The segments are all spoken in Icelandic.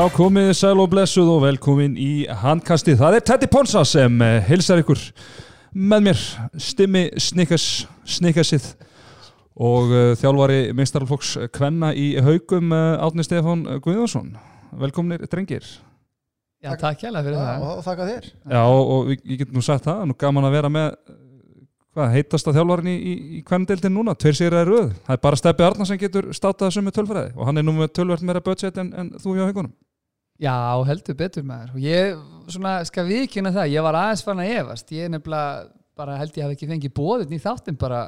Já, komið sæl og blessuð og velkomin í handkastið. Það er Teddy Ponsa sem hilsar ykkur með mér, Stimmi Snickers, Snickersið og uh, þjálfari meistaralfóks Kvenna í haugum uh, Átni Stefán Guðjónsson. Velkominir drengir. Já, takk hjálpa fyrir það. og þakka þér Já, og, og ég get nú sagt það, nú gaman að vera með hvað, heitasta þjálfarin í, í, í kvendeildin núna, tveir sigur að röð. Það er bara Steppi Arna sem getur státað þessu með tölfræði og hann er nú með tölvert meira budget en, en þú hjá haugunum. Já, heldur betur maður. Ég, svona, skal viðkynna það, ég var aðeins fann að efast. Ég nefnilega, bara held ég hafi ekki fengið bóðin í þáttin bara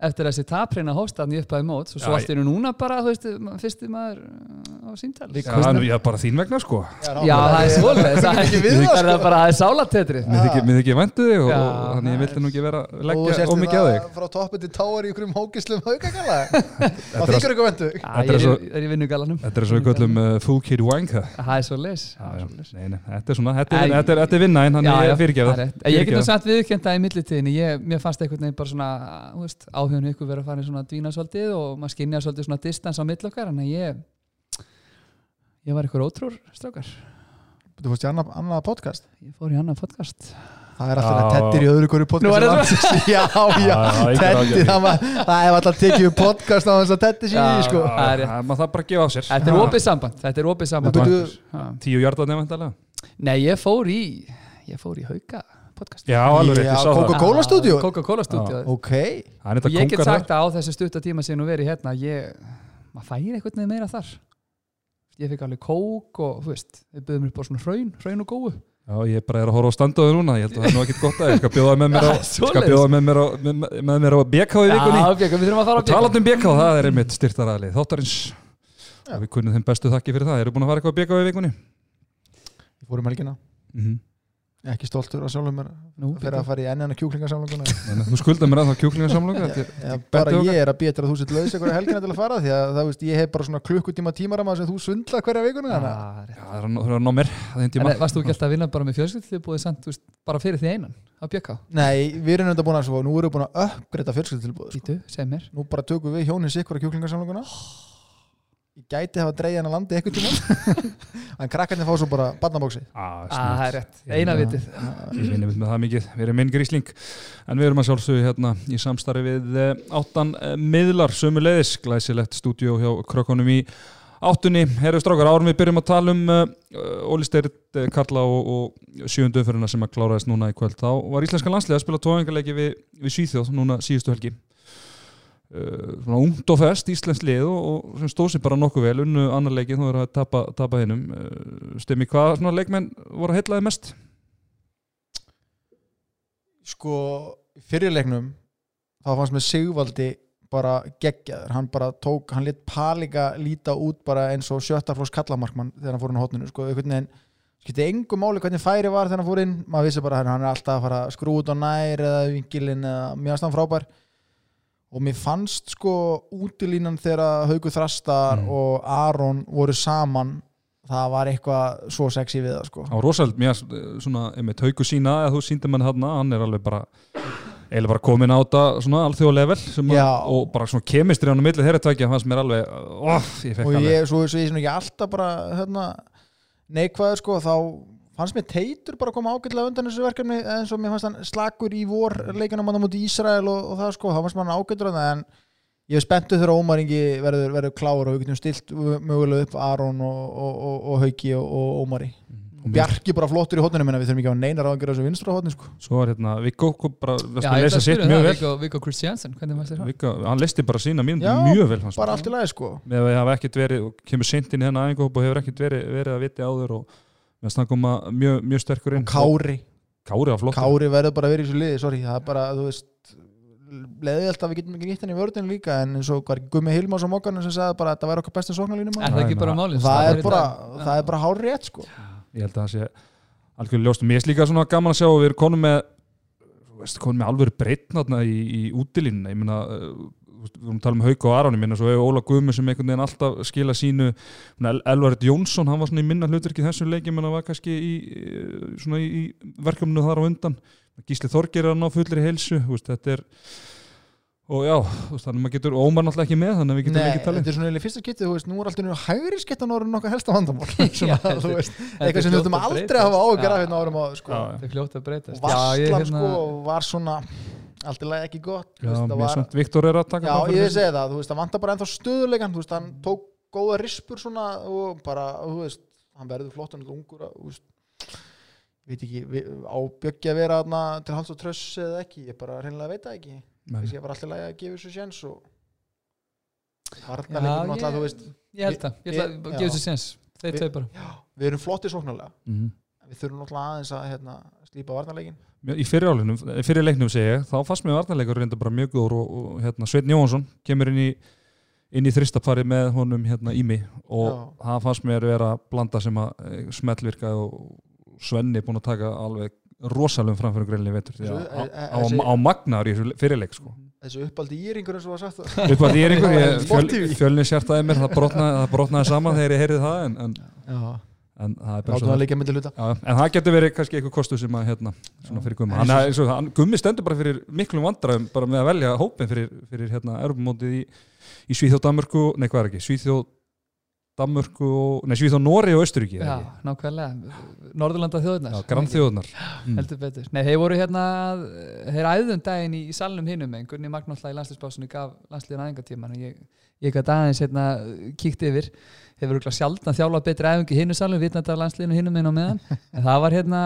eftir þessi tapreina hóstaðni upp að mót og svo allt er nú núna bara, þú veist, fyrsti maður uh, á síntal. Já, það er nú- já, bara þín vegna sko. Já, það er svolítið. Það er það, það sko. bara, það sálatetri. Mér þykir, þykir væntu þig og, þannig ég vildi nú ekki vera að og leggja ómikið á það þig. frá toppin til táar í einhverjum hókislum haugakalla Þetta það þykir eitthvað vendu Þetta er í- er í vinnugalanum. Þetta er svo við köllum uh, Full Kid Wanka. Það er svolítið. Nei, nei, þetta er svona, þetta er, er, er það er rétt. Ég get í svona áhuginu ykkur verið að fara svona að dvína svolítið og maður skinja svolítið svona distans á mill okkar en ég ég var ykkur ótrúr strákar. Þú fórst í annað, annað podcast? Ég fór í annan podcast. Það er alltaf tettir í öðru hverju er podcast já, já, Já, já, engar tetti ágjörð. það, er alltaf tekið upp podcast á þess að tetti sín í sko. það er bara að gefa á sér. Þetta er opið samband Þetta er opið samband. Tíu hjarta nefndalega. Nei, ég fór í ég fór í hauka podcast Já, alveg Já, ég sá það. Coca-Cola stúdíó? Coca-Cola stúdíó ok, og ég get sagt að á þessu stutta tíma sem nú verið hérna ég, maður færi veginn meira þar ég fikk alveg kók og þú veist, við byggðum upp á svona hraun hraun og góðu Já, ég bara er að horfa á standaðu núna, ég held að það er nú ekkit gott að ég skal bjóða með mér á, Já, skal bjóða með mér á, með, mér á BK í vikunni. Já, Björg, við þurfum að fara á Og talað um BK, það er einmitt styrtaræðli þáttarins. Og við kunnum þeim bestu þakki fyrir það. Eru búin að fara eitthvað á BK í vikunni? ég fór um helgina Mm -hmm. Ekki stoltur að sjálfum mér Nú, fyrir að fara í enn enn kjúklingarsamlokuna Þú skuldar mér að það kjúklingarsamlöku. Já, bara ég er að betra að þú sitt laus eitthvað helgina til að fara því að það veist ég hef bara svona klukkutíma tímarama sem þú svindla hverja vikuna að- Ah. Já, það er að- það er að ná mér að þeim tíma. En varst þú alltaf að vinna bara með fjölskyldið búið samt, þú veist, bara fyrir því einan á Björká? Nei, við erum þetta búin að svo, nú erum við búin að uppgreita sko. Mér Nú bara tökum við hjónin sikkur að kjúklingarsamlokuna Ég gæti hafa dreigið hann að landi eitthvað tíma En krakkarnir fá svo bara badnabóksi Ah, Ah, það er rétt, eina vitið Ég vinni með það mikið, við erum minn grísling. En við erum að sjálfsögðu hérna í samstarfi við eh, áttan eh, miðlar sömu leiðis, glæsilegt stúdíó hjá krökkunum í áttunni. Herru strákar, árum við byrjum að tala um uh, Óli Steirt, uh, Karla og, og sjöndu umfyrirna sem að kláraðist núna í kvöld. Þá var Íslenska landslega að spila tóengarleiki við, við Svíþjóð núna síðustu helgi svona ungt og fest Íslensk lið og, og stóð sér bara nokkuð vel unnu annar leiki þú verður að tapa, tapa hinnum uh, Stemmi, hvað svona leikmenn voru að heitlaði mest? Sko, fyrirleiknum þá fannst með Sigvaldi bara geggjaður, hann bara tók hann lit Palika líta út bara eins og sjöttarflós kallamarkmann þegar hann fór inn á hotninu sko, einhvern veginn skipti engum máli hvernig færi var þegar hann fór inn. Maður vissi bara hann er alltaf að fara að skrú út á nær eða vingilin eða mjög aðstæðan frábær og mér fannst sko útilínan þegar Hauku Þrastar Mm. og Aron voru saman það var eitthvað svo sexy við það sko á Rosald, mér svona, einmitt haugu sína, að þú síndi mann þarna hann er alveg bara eiginlega bara komin á þetta svona alþjóða level sem að, Já. og bara svona kemistri hann á milli þeirra tvækja fannst mér alveg, oh, ég og ég, svo, svo ég sem ekki alltaf bara hérna, neikvæður sko þá fannst mér teitur bara að koma ágætlega undan þessu verkefni eins og mér fannst hann slakur í vor leikunum hann á móti Ísrael og, og það sko, þá fannst mér hann ágættur en ég er spenntu þegar Ómar Ingi verður, verður klár og við getum stilt mögulega upp Aron og, og, og, og Hauki og, og Ómari Og mér- Bjarki bara flottur í hotninu minna, við þurfum ekki að neinar á að gera þessu vinstra hotni sko. svo var hérna Viggo kom bara, að það, Viggo- þér það? Viggo, hann listi bara sína mín Já, mjög vel fannst bara mér. allt í lagi sko. með að við hafa ekkert verið og kemur seint inn í þennan æfingahóp og hefur ekkert verið, verið að viti áður og með að koma mjög, mjög sterkur inn. Kári, Kári var flott Kári verður bara að vera í þessu liði sorry, það er bara, þú veist leðilt að við getum ekki gitt henni í vörðinu líka en eins og var ekki Gummi Hilmars á mokkanum sem sagði bara að þetta væri okkar besta sóknarlínum Er það ekki bara málið? það er bara, það er bara hár rétt sko ég held að það sé algjörlega ljóst. Mér er líka svona gaman að sjá að við erum konum með þú veist, konum með alveg breytna í, í útilínuna ég meina við vorum að tala um Hauk og Aron ég meina svo hefur Óla Guðmur sem einhvern veginn alltaf skila sínu El Elvarit Jónsson, hann var svona í minna hlutverki þessu leiki, menn að var kannski í, í- svona í, í verkefnu þar á undan. Gísli Þorgir er að ná fullri veist, þetta er og já, þannig að maður getur Ómar náttúrulega ekki með, þannig að við getum Nei, ekki talið. þetta er svona eiginlega fyrsta skiptið, þú veist, nú er alltaf nú hægri skiptan orðin okkar helsta vandamál. Svona, Já, þú veist, eitthvað sem við að aldrei að hafa breytast. ágjör af Já, hérna árum áður sko. Já, Þetta er fljótt að og breytast. Varslan ég, hérna- sko var svona allt í lagi ekki gott Já, var, Viktor er að taka já ég þessu. segi það, þú veist, það vantar bara ennþá stöðuleikan, þú veist, hann tók góða rispur svona og bara, þú veist hann verður flott, hann er ungur að, þú veist veit ekki, við- á bjöggi að vera þarna til hals og tröss eða ekki, ég bara reynilega veit það ekki Nei. ég var alltaf að gefa þessu sjens og Já, ég- náttúrulega, þú veist Ég held það, ég ætla að Já. gefa þessu sens Þeir Við- tvei bara við erum flottið sóknarlega Mhm. en við þurfum náttúrulega aðeins að hérna, slípa varnarleikin Í fyrir fyrir leiknum segi ég, þá fannst mér varnarleikur reynda bara mjög góður og, og hérna, Sveinn Jóhansson kemur inn í inn í þristapari með honum hérna í mig og það fannst mér vera blanda sem að eh, smellvirka og Svenni búin að taka alveg rosalum framfyrir greinlega að Þessu- á, á, á magnar í fyrirleik sko. þessu uppaldi íringur eins og var sagt það upp að því er einhver, ég, Sport fjöl, TV. fjölni sértaði mér það brotnaði, það brotnaði saman þegar ég heyrði það en, en, já, en það er bara látum svo það líka myndi hluta. Já, en það getur verið kannski eitthvað kostu sem að hérna, svona fyrir Gummi En hann, er- hann, Gummi stendur bara fyrir miklum vandræðum bara með að velja hópin fyrir, fyrir hérna, Europamótið í, í Svíþjóð, Danmörku nei hvað er ekki, Svíþjóð Danmörku, og- nei Svíþjóð, Nóri og Östuríki Já, nákvæmlega. Norðurlanda þjóðunar Já, grannþjóðunar mm. heldur betur. Nei, þeir voru hérna, þeir æðum daginn í, í salnum hinum en Gunni Magnúsla í landsliðsbásunni gaf landsliðin aðingatíman og ég, ég gæti aðeins hérna kíkt yfir hefur örugglega sjaldan þjálfað betri æfingu í hinu salnum vitnandi af landsliðinu hinum einn á meðan en það var hérna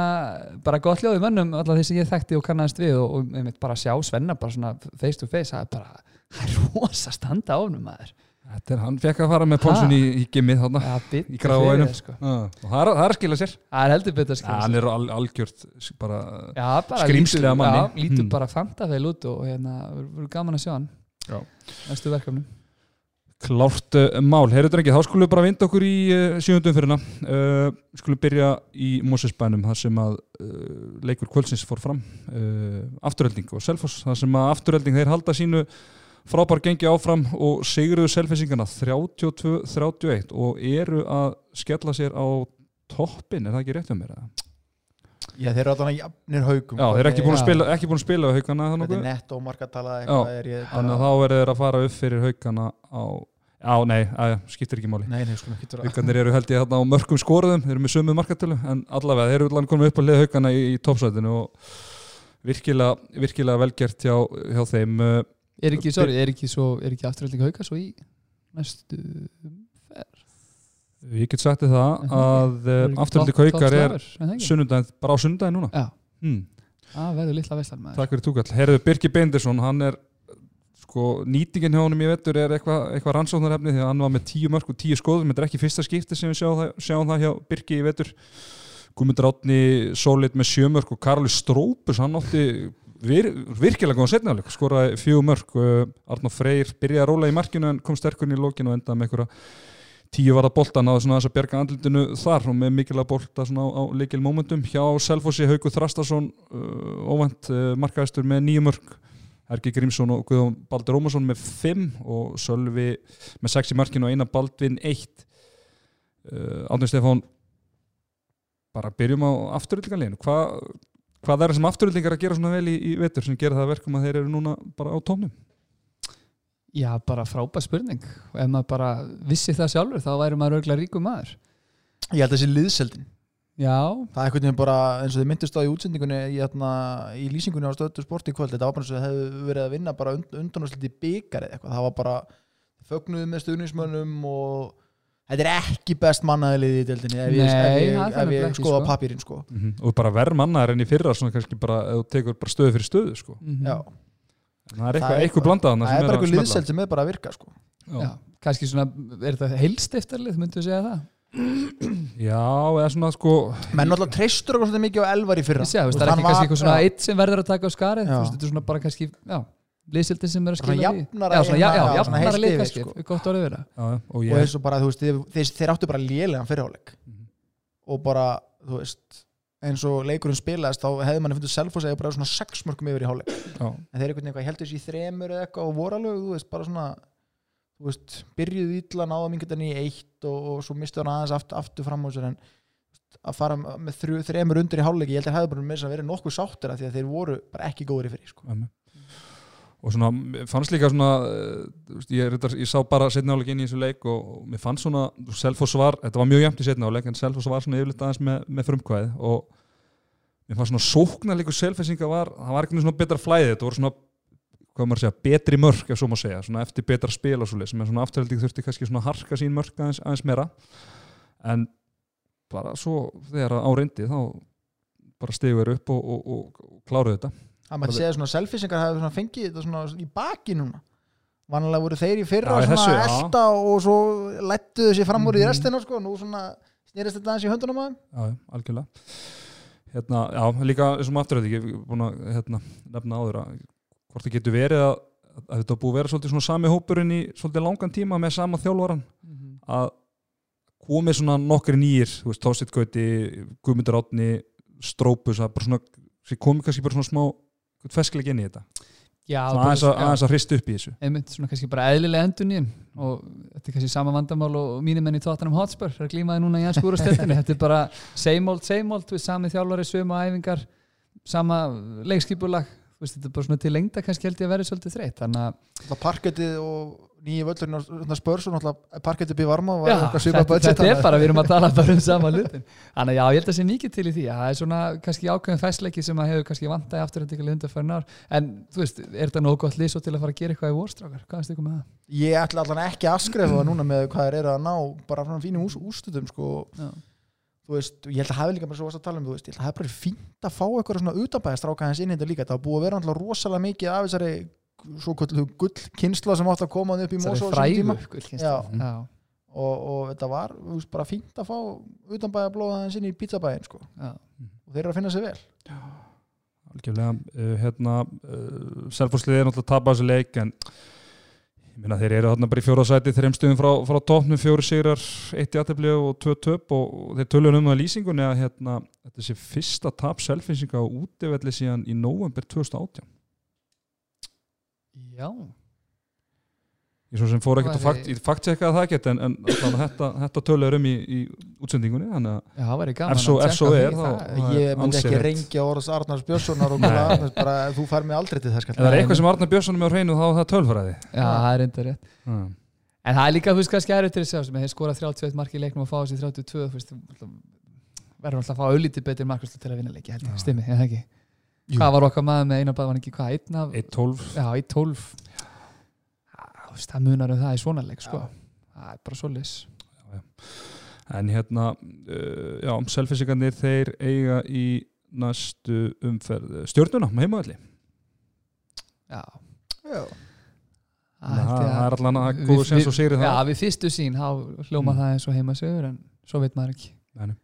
bara gott hljóð í mönnum alltaf því sem ég þekkti og kannast við og, og einmitt bara sjá Svenna bara svona face to face það er bara, það er rosa standa á honum maður Þetta er, hann fekk að fara með Pálsson í, í gimmið þarna bitt Í gráðvænum. sko. Og það er, það er að skila sér Það er heldur betur að ja, skilja hann er al, algjört bara, Já, bara Skrímsli af lítur- manni. Já, lítur Mm. bara fantavel út og hérna, verður gaman að sjá hann. Næstu verkefnum Klárt uh, mál, heyrðu ekki, þá skulum við bara vinda okkur í uh, sjöndum fyrirna uh, skulum byrja í Mosesbænum þar sem að leikur kvöldsins fór fram. Afturhelding og Selfoss, þar sem að afturhelding þeir halda sínu frábær gengi áfram og sigruðu selfisingana 32-31 og eru að skella sér á toppin, er það ekki rétt um mér? Já, þeir eru alltaf jafnir haugum Já, þeir eru ekki búin að Já. spila, ekki búin að spila við haugana þetta er netto markatala Já, eitthvað ég þannig að þá verður þeir að fara upp fyrir haugana á, já nei, að, skiptir ekki máli. Nei, nei, skulum ekki vera Haukarnir eru held ég þarna á mörgum skoruðum þeir eru með sömu markatölu en allavega þeir eru allan komið upp að liða haugana í, í toppsætinu og virkilega, virkilega velgert hjá, hjá þeim uh, Er ekki, sorry, er ekki, svo, er ekki afturölding hauka svo í næstu ég get sagt þér það að uh, afturhaldi haukar er sunnundaginn, bara á sunnundaginn núna? Já, hmm. það verður litla veislan maður. Takk fyrir túkall, herðu Birki Beindersson hann er sko, nýtingin hjá honum ég vetur er eitthvað eitthva rannsóknarefni því að hann var með tíu mörg og tíu skoðum. Þetta er ekki fyrsta skipti sem við sjáum það, sjáum það hjá Birki í vetur. Guðmundur Átni Sólit með sjö mörg og Karli Strópus hann átti vir, virkilega góðan setnaflik skoraði fjögur mörg uh, Arnó Freyr byrjaði að róla í markinu en kom sterkur inn í lókinu og endaði með einhverja tíu varða bolta náðu svona þess að bjarga andlutinu þar og með mikilvæg bolta svona á, á leikil momentum hjá Selfossi Hauku Þrastarsson uh, óvænt uh, markaðistur með nýju mörg Erki Grímsson og Guðjón Baldur Ómarsson með fimm og Sölvi með sex í markinu og eina Baldvin eitt. Uh, Átni Stefán bara byrjum á afturöldingarleginu hvað hvað er það sem afturöldingar að gera svona vel í, í vetur sem gera það að verkum að þeir eru núna bara á tónum Já, bara frábær spurning og ef maður bara vissi það sjálfur þá væri maður örgulega ríkum maður ég held að þessi liðseldin Já, það er einhvern veginn bara eins og þið myndist á í útsendingunni í, hérna, í lýsingunni á stöðu sport í kvöld þetta var bara eins og þið hefðu verið að vinna bara und, undanúsliti byggar eða eitthvað það var bara fögnuð með stuðnismönnum og þetta er ekki best mannaðilið í deildinni ef ég, Nei, ef ég, það nefnilega ég ekki, skoða sko. pappirinn sko. og bara verð mannaðar enn í fyrra svona kannski bara, ef þú tekur bara stöðu fyrir stöðu sko. mhm. Já, En það er eitthvað, eitthvað blandað þarna það sem er bara að smella. liðseld sem er bara að virka sko. Já. Já, kannski svona, er þetta heilstiftarlið, myndu við segja það? Já, eða svona sko menn náttúrulega treystur okkur svolítið mikið á elvar í fyrra það er ekki kannski eitthvað svona eitt sem verður að taka á skarið, Já. þú veist, þetta er svona bara kannski, já, liðsildin sem er að skila því. jafnara Já, svona, já, já, já, svona jafnara heilt lið yfir, kannski, sko. gott orðið vera. já, og og ég, eins og bara þú veist þeir, þeir, þeir áttu bara lélegan fyrirháleik Mhm. og bara þú veist eins og leikurinn spilaðist þá hefði manni fundið selfos eða bara svona sex mörgum yfir í já, en þeir einhvern veginn eitthvað heldur sér í þremur eða eitthvað og voru alveg, þú veist, bara svona þú veist, byrjuðu ítla náða mingutan í eitt og, og svo mistu hann aðeins aftur, aftur fram á sér en að fara með þrjú, þremur undir í háleiki ég held að hefði bara með þess að vera nokkuð sáttir af því að þeir voru bara ekki góður í fyrir sko. Og svona, fannst líka svona eh, ég, reyndar- ég sá bara setna áleik inn í þessu leik og, og mér fannst svona Selfoss var, þetta var mjög jæmt í setna áleik en Selfoss var svona yfirleitt aðeins með, með frumkvæði og mér fannst svona sóknarleikur Selfessinga var, það var ekki svona betra flæði, þetta voru svona hvað maður að segja, betri mörk ef svo má segja, svona eftir betra spil og svo sem er svona afturhaldið þurfti kannski svona harka sín mörk aðeins, aðeins meira. En bara svo þegar á reyndi þá bara stigur upp og, og, og, og kláruðu þetta Það maður segja svona selfisingar hafi svona fengið þetta svona í baki núna. Vanlega voru þeir í fyrra Já, svona elda og svo lættuðu sér fram úr í Mhm. restina sko, nú svona snerist þetta aðeins í höndunum að þeim. Já, algjörlega. Hérna, Já, líka afturhaldið ég er búin að hérna, nefna áður að hvort það getur verið að, að þetta búið að vera svolítið svona sami hópurinn í svolítið langan tíma með sama þjálfaran að komið svona nokkri nýjir þú veist, Tósitt Gauti, Guðmundur Átni Strópus, að bara svona sem komið kannski bara svona smá feskleik inn í þetta, Já, aðeins að, aðeins að hrista upp í þessu. Einmitt svona kannski bara eðlilega endur nýjum og þetta er kannski sama vandamál og mínir menn í Tottenham Hotspur er að glímaði núna í hans skúrasteltinni þetta er bara same old, same old við sami þjálfari, sömu æfingar sama leikskipulag. Þetta er bara svona til lengda kannski held ég að vera svolítið þreytt. Þannig að parkettið og nýju völlurinn á spörs og náttúrulega parkettið býð varma Já, þetta, þetta er bara, við erum að tala bara um sama hlutin þannig að já, ég held að sé mikið til í því. Að það er svona kannski ákveðin fæsleiki sem að hefur kannski vantæði aftur að undarfærin ár. En þú veist, er þetta nógu gott lið svo til að fara að gera eitthvað í vorstrákar, hvað er ykkur með það? að Ég ætla allan ekki að skrefa það núna með hvað eru að ná bara frá fínum ús, ústutum sko. Veist, ég held að hafi líka bara svo að tala um, þú veist, ég held að svo kvöldu gull kynsla sem átt að koma upp í. Já. Já, og, og þetta var þú veist, bara fínt að fá utanbæðablóða hans inn í pizzabæðin sko. já. og þeir eru að finna sig vel algjörlega, uh, hérna uh, Selfosslið er náttúrulega að tapa þessu leik en ég meina þeir eru þarna bara í fjóra sæti þreim stuðum frá, frá topnum fjóri sigrar, eitt í aðtefli og tvö töp og þeir tölur um það lýsingunni að hérna, þetta sé fyrsta tap selfinsinga á útivelli síðan í november 2018 já, ég svo sem fór ekkert að fakt, ég fakttjekkaði það ekkert en, en þetta, þetta tölur um í, í útsendingunni þannig að já, það væri gaman að tjekka er, því, þá- það- Það er ég myndi ekki rétt. rengja orðs Arnars Björnssonar og Arnars, bara, þú fær mig aldrei til þess ef það er eitthvað sem Arnar Björnsson er með á hreinu þá er það tölfræði. Já, það er enda rétt. Hmm. en það er líka, þú veist, kannski erfitt til að segja sem þeir skora 31 marki í leiknum og fá þessi 32 þú veist, verður alltaf að fá auðlítið betur markværslu til að vinna leiki, held ég, Já. stimmi, eða ekki Jú. hvað var okkar maður með eina bað, var ekki hvað, einn af 1-12 já, í 12 Já, þú veist, það munar um það í svona leik, sko. Það er bara svolis En hérna, uh, já, selfisingarnir þeir eiga í næstu umferð. Stjórnuna með heimavalli. já, Já. það held Það er allan að góðu sens og sigri það. já, við fyrstu sín, hljóma Mm. það eins og heima sögur en svo veit maður ekki. Nei,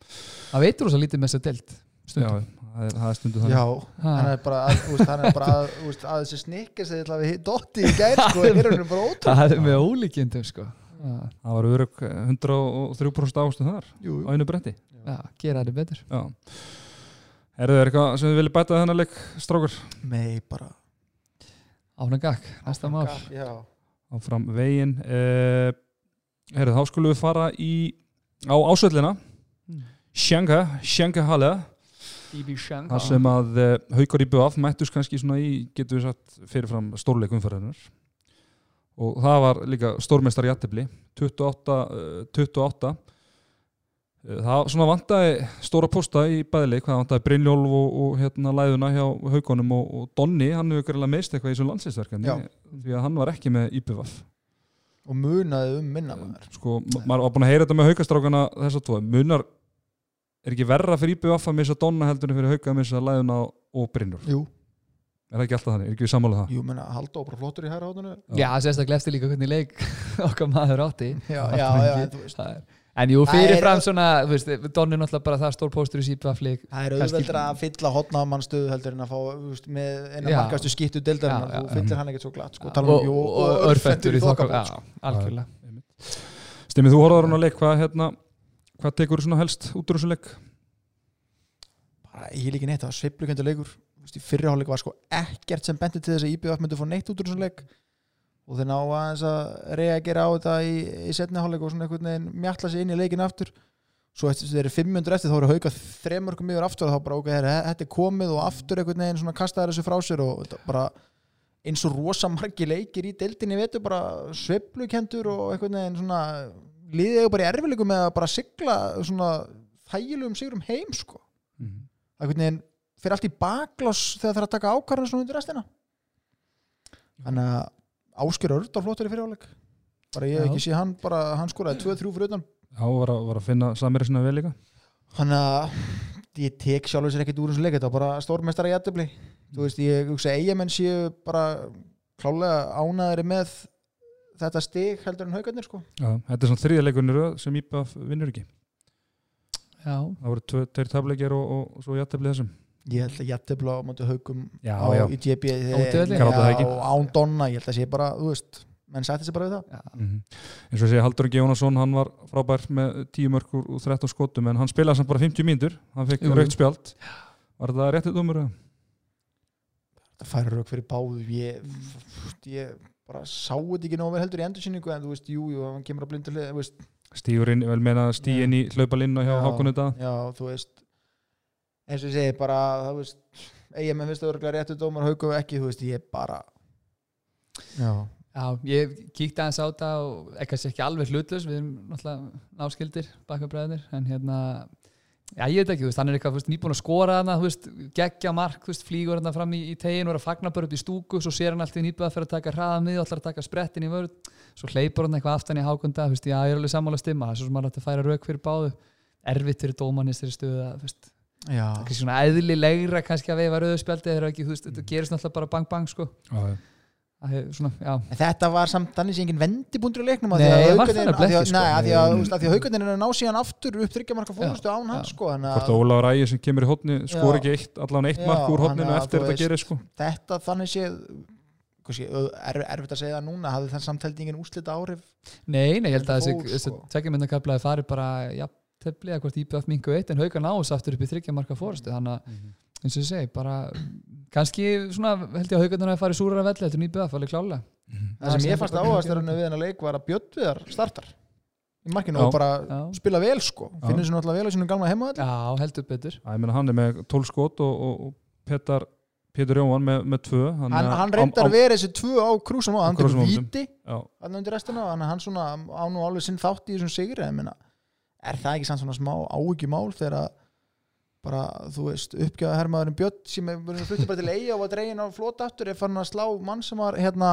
það veitur þú svo lítið með þess að delt Já, stundum það er, það er stundu þannig. Já, Ha. hann er bara að, þú veist, hann er bara að, þú veist, að þessi snikkar að við dotti í gær sko, er hann bara ótrúð það er með ólíkjendum sko Það var örug 103% ástu þar Jú, á einu bretti. já, gera þetta betur Já. Er það eitthvað sem þið viljið bæta þennan leik, strákur? Nei, bara áfna gakk, næsta mál Já, Áfram veginn. Uh, Herðu, þá skulum við fara í, á ásvöllina. Mm. Sjanga, Sjanga Halle. Þar sem að uh, haukar í BF mættus kannski svona í, getur við sagt fyrirfram stórleik umfæðarinnar og það var líka stórmeistar í Attebli 28, uh, 28. Uh, það svona vantaði stóra posta í bæðileik, það vantaði Brynjólf og, og hérna læðuna hjá haugunum og, og Donni, hann hefur greiðlega meist eitthvað í þessum landsinsverkefni Já. því að hann var ekki með IPVF og munaði um minna maður sko, ma- maður var búin að heyra þetta með haukastrákana þess að tvo, munar er ekki verra fyrir IPVF að missa Donna heldur en fyrir hauka að missa læðuna og Brynjólf? Jú, Er það ekki alltaf þannig? Er ekki við sammála það? jú, menna, halda og bara flottur í hæra hóttunum já, sérstaklega eftir líka hvernig leik okkar maður átti. Já, já, já, ekki- þú veist. Það er En jú, fyrirfram er- svona, þú veist, Donni er náttúrulega bara það stór póstur í sípaflik Það er auðveldur að fylla hotnamannstöðu heldur en að fá þú veist, með eina markastu skýttu Já, já. þú fyllir hann ekkert svo glatt sko, og, tala um og, og örfendur í þokkar þokkabót, Já, sko. algjörlega. Stimmið, þú horfður hann að leik, hvað, hérna, hvað tekur þú svona helst út úr þessu bara ég líki neitt, það var veist, í fyrriháleik var sko ekkert sem benti til þess að IBF myndi fá neitt út úr þessum leik. Og þeir ná aðeins að reagera á þetta í, í setni hálfleik og svona einhvern veginn mjalla sig inn í leikin aftur. Svo eftir þeir eru 500 eftir þá eru hauka þremörkum yfir aftur þá bara ok, þetta er komið og aftur einhvern veginn svona kastaði þessu frá sér og bara eins og rosa margi leikir í deildinni veitu bara sveiflukendur og einhvern veginn svona liðið er bara í erfileikum með að bara sigla svona þægilegum sigurum heim sko. Mhm. einhvern veginn fyrir allt í baklás þegar það er að taka ákvarðan svona undir restina. Þannig að Ásker Ördal flottur í fyriráleik bara ég hef ekki sé hann bara, hann skoraði 2-3 fyrir utan. Já, var að, var að finna samir sinna vel líka. Þannig að ég tek sjálfur sér ekkert úr þessu leik þetta var bara stórmestara í jættubli þú veist, ég hugsa eigamenn séu bara klálega ánaðari með þetta stig heldur en haugarnir sko Já, þetta er svona röð sem IPF vinnur ekki Já, Það voru tvö- tveir tableikir og, og, og svo jætteflið þessum ég held að jættubla á móti haugum Já, á, já. í GB Útivelli. Gráta það ekki. og án Donna, ég held að sé bara þú veist, menn sætti sér bara við það já, mm eins og sé Haldur Jónasson hann var frábær með 10 mörg úr úr 13 skotum en hann spilaði samt bara 50 mínútur hann fekk Jú. raukt spjald var það réttið dómur? eða? það færi rauk fyrir báðu ég, ég bara sá þetta ekki nóg vel heldur í endursýningu en þú veist, jú, jú, hann kemur að blindu hlið þú veist, Stígur inn, vel meina stígin í hlaupalinnu hjá Já. Hákonu þetta. já, þú veist eins og ég segi bara, það veist eigin með fyrst öðruglega réttu dómar haugum ekki, þú veist, ég bara já, já, ég kíkti aðeins á þetta og ekkert ekki alveg hlutlus við erum náttúrulega náskildir bakabræðinir en hérna Já, ég veit ekki, þú veist, hann er eitthvað nýbúin að skora hana, veist, geggja mark, veist, flýgur hann fram í, í tegin og er að fagna bara upp í stúku, svo sér hann alltaf nýbúin að fyrir að taka hraða mið og ætlar að taka sprettin í vörð, svo hleypur hann eitthvað aftan í hákunda, já, ég er alveg sammála stimma, það er svo sem hann ætti að færa rauk fyrir báðu, erfitt fyrir dómanist þeirri stöðu að, já, kannski svona eðlilegra kannski að veifa rauðspjaldi, veist, þetta gerist náttúrulega bara bang bang, sko, Já, já. Að, svona, þetta var samt þannig sem engin vendibúndur í leiknum af Nei, því að því að- sko. nei, af því að, að haugarnir er að ná síðan aftur upp þryggjamarka fórustu án hans sko, Hvort að að Ólafur Ægir sem kemur í hotni skor ekki eitt, allan eitt Já, mark úr að, eftir þetta veist, gerir sko. þetta þannig séð er, erfitt að segja það núna hafði þann samtældingin úslita áhrif? Nei, nei, ég held að þessi, sko. þessi tveggjamyndakaflaði fari bara, já, tefli eða hvort IBF mingu eitt en hauga náðs aftur upp í þryggjamarka fórustu þannig að eins og ég segi, bara kannski svona held ég að haugarnar hafi farið súrar að velli þetta er nýbjöð, alveg klálega það sem ég fannst bara- áhast er við hennar leik var að Björnviðar startar í markinu Já. og bara Já. spila vel sko. Finnur sér náttúrulega vel á sínum gamla heimaðall Já, heldur betur. Æ, ég meina, hann er með 12 skot og, og, og Petar, Pétur Jóhann með, með 2 hann, hann reyndar að vera þessi tvö á krúsum á hann tekur Já, hann undir restina og hann, hann svona á nú alveg sinn þátt í þessum sigri ég meina, er það ekki samt svona smá áhyggjumál þegar að bara, þú veist, uppgjöða hermaðurinn Björn sem er verið fluttir bara til eiga og var dregin á flót aftur er farin að slá mann sem var hérna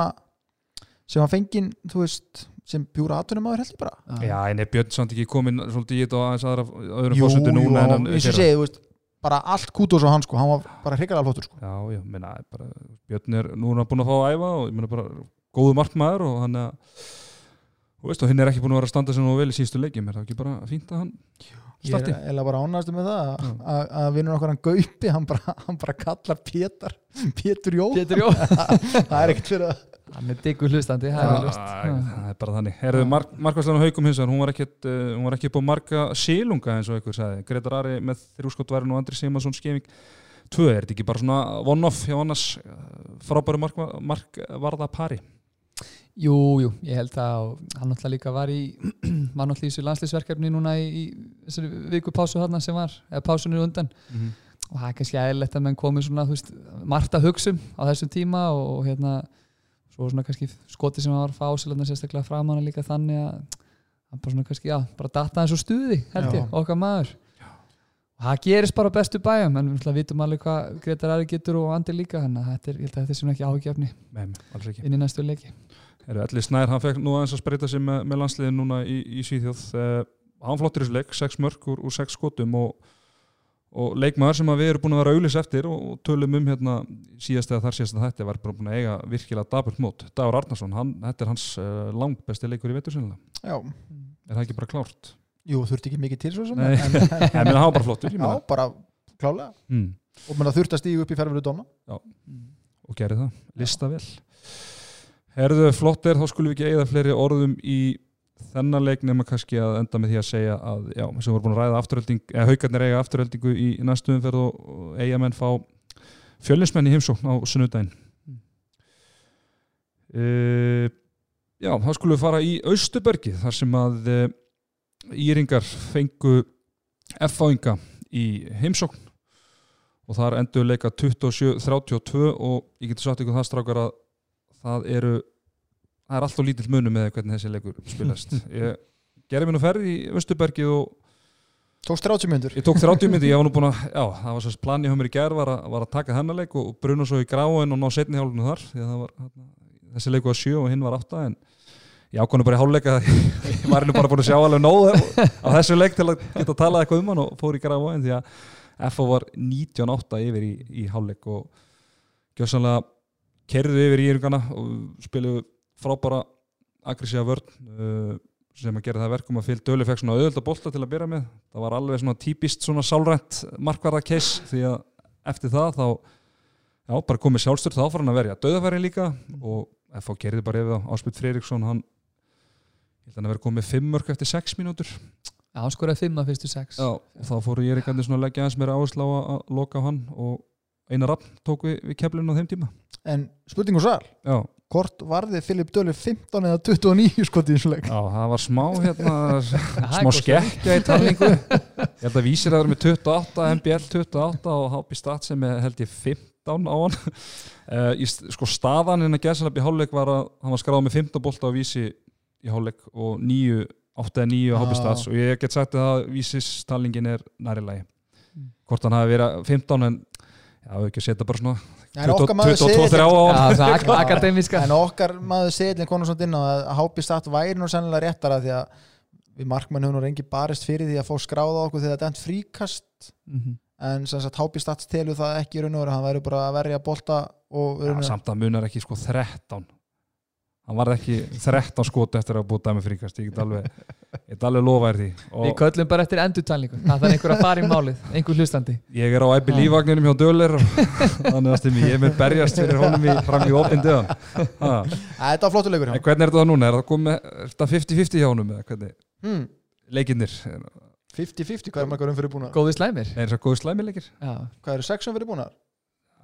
sem var fenginn, þú veist sem bjúra atunumæður held ég bara. Já. En er Björn samt ekki komin svolítið í þetta og aðeins aðra öðrum fórsöndu núna en hann eins og segið, þú veist bara allt kútos á hann sko, hann var bara hrikalega flottur sko. Já, já, minna, bara, Björn er núna búin að fá að æfa og ég meina bara góðu markmaður og hann er þú veist og hinn er ekki búin að vera að standa sem nú vel í síðustu leikjum er það ekki bara fínt að hann ég starti? er eða bara ánægstu með það að- að- að vinnur okkar hann Gaupi hann bara, hann bara kallar Pétar Pétur Jó Pétur Jó það er ekkert fyrir að Hann er diggur hlustandi, það er ljóst það er bara þannig. Herðu, mark, markværslan haukum hins vegar, hún var ekkit uh, hún var ekki upp á marga sílunga eins og einhver sagði. Gretar Ari með þrjúskotværin og Andri Simansson skeming. Tvö, er þetta ekki bara svona one-off hjá annars uh, frábæru mark, markvarða pari Jú, jú, ég held og hann náttúrulega líka var í var náttúrulega í þessu landslýsverkefni núna í, í þessari viku pásu þarna sem var eða pásunni undan. Og það er kannski eðlilegt að menn komi svona, veist, margt að hugsum á þessum tíma og, og hérna svo svona kannski skoti sem hann var að fá ásilegna sérstaklega framan líka þannig að hann bara svona kannski, já, bara data og stuði held Já. ég, okkar maður. Og það gerist bara bestu bæjum en við vitum alveg hvað Gretar Ari getur og Andi líka, þannig að þetta er, ég held að þetta er Elli Snær, hann fekk nú aðeins að spreita sig með, með landsliðin núna í, í Svíþjóð. Uh, hann flottir þessu leik, 6 mörg úr, úr 6 skotum og, og leikmaður sem við erum búin að vera auðlis eftir og, og tölum um hérna síðast eða þar síðast að þetta var bara búin að eiga virkilega daburt mót. Dagur Arnarsson, hann, þetta er hans uh, langt besti leikur í já, er það ekki bara klárt? jú, þurfti ekki mikið til svo sem en, hann var bara flottur já, bara klálega. Mm, og þurfti að stígu upp í ferðinu dóna og gerði það, lista vel Herðu, flott er, þá skulum við ekki eigða fleiri orðum í þennan leik nema kannski að enda með því að segja að já, sem voru búin að ræða afturölding eða haugarnir eiga afturöldingu í næstu umferð og, og eigamenn fá fjölinsmenn í heimsókn á sunnudaginn. Uh, Já, þá skulum við fara í Austubergi þar sem að uh, Íringar fengu F-fáinga í heimsókn. Og þar endur leika 27-32 og ég getur sagt ykkur það strákar að það eru það er alltaf lítill munu með hvernig þessi leikur spilast. Ég gerði mér nú ferð í Östubergi og tókst 30 myndur ég tók 30 myndi, ég var nú búin að já, það var svo plani hjá mér í gerð var, var að taka hennar leik og bruna svo í gráin og ná setni hálfunu þar var, þessi leiku var 7 og hinn var 8 en ég ákvæmur bara í hálfleika ég var nú bara búin að sjá alveg nóð á þessu leik til að geta að tala eitthvað um hann og fór í gráin því að FO var 19-8 yfir í, í hálfleik og gjössanlega kerðu yfir í yrungana og spiluðu frábara aggressíða vörn uh, sem að gera það verkum að fylg Döli fekk svona auðvölda bolta til að byrja með. Það var alveg svona típist svona sálrænt markvarða case því að eftir það þá já, bara komið sjálfstöld þá fór hann að verja döðafæri líka og FH gerði bara yfir þá Áspjöld Freyriksson hann held að hann að vera komið fimm mörg eftir sex mínútur. Já, hann skoraði fimm af fyrstu sex. Já, og þá fóru ég ekki svona að leggja aðeins meira áherslu á að- að loka á hann og Einar Rapp tók við, við keflinu á þeim tíma. En spurning og svar, Já, hvort varði Filip Dölu 15 eða 29 skoti í þessu leik já það var smá hérna, er smá skekkja í talningu. Ég held að vísir að það eru með 28 MBL 28 og HB Stat sem er held ég 15 á hann. Uh, sko staðan að Gersalab í hálfleik var að hann var skráð með 15 bolta á vísi í hálfleik og 9 8 eða 9 á HB Já. Stats. Og ég get sagt að vísistalningin er næri lagi. Mm. hvort hann hafi verið 15 en já, við ekki að setja bara svona en okkar maður 22 segir á akademiska en okkar maður segir konur svona inn á að hápi statt væri nú sennilega réttara því að við markmann höfum nú reyngi barist fyrir því að fá skráða okkur þegar þetta er fríkast. Mhm. en sem sagt hápi statt telur það ekki í raun og veru, hann væri bara að verja bolta og já, samt að munar ekki sko 13 hann var ekki 13 skot eftir að búið dæmi fríkast ég get alveg, ég get alveg lofa þér því. Við og köllum bara eftir endurtalningu. Það þarf einhver að fara í málið, einhver hlustandi. Ég er á æpi lífvagninum hjá Döler og þannig að stimmi, ég mun berjast fyrir honum í, fram í opinn döðan þetta var flottur leikur hjá hvernig er þetta núna, er er þetta 50-50 hjá honum hmm. leikinnir 50-50, hvað er margar umfyrir búin Góði slæmir. Er það góðu slæmileikir. Já, hvað eru 6 umfyrir búin hann er, bú-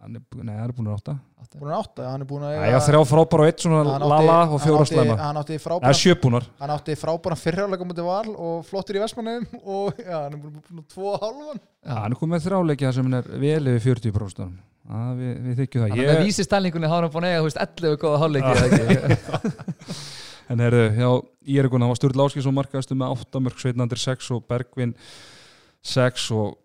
nei, hann er búin að átta. Átta. búin að 8, hann er búin að Æja, þrjá frábæra og eitt svona átti- lala og fjóra slæma. hann átti frábæra hann átti frábæra fyrirháleika mútið val og flottur í Vestmannum og já, hann er búin búin að tvo halvan Já. hann er komið með þrjáleiki þar sem hann er vel yfir 40% að við, við þykjum það. Þannig að ég, vísistalningunni hafa hann búin að eiga, þú veist, 11 góða hálfleiki eða ekki? En herðu, já, Írikun hann var Sturl Áskísson markaðastu með 8 mörg Sveitnandir 6 og Bergvin 6 og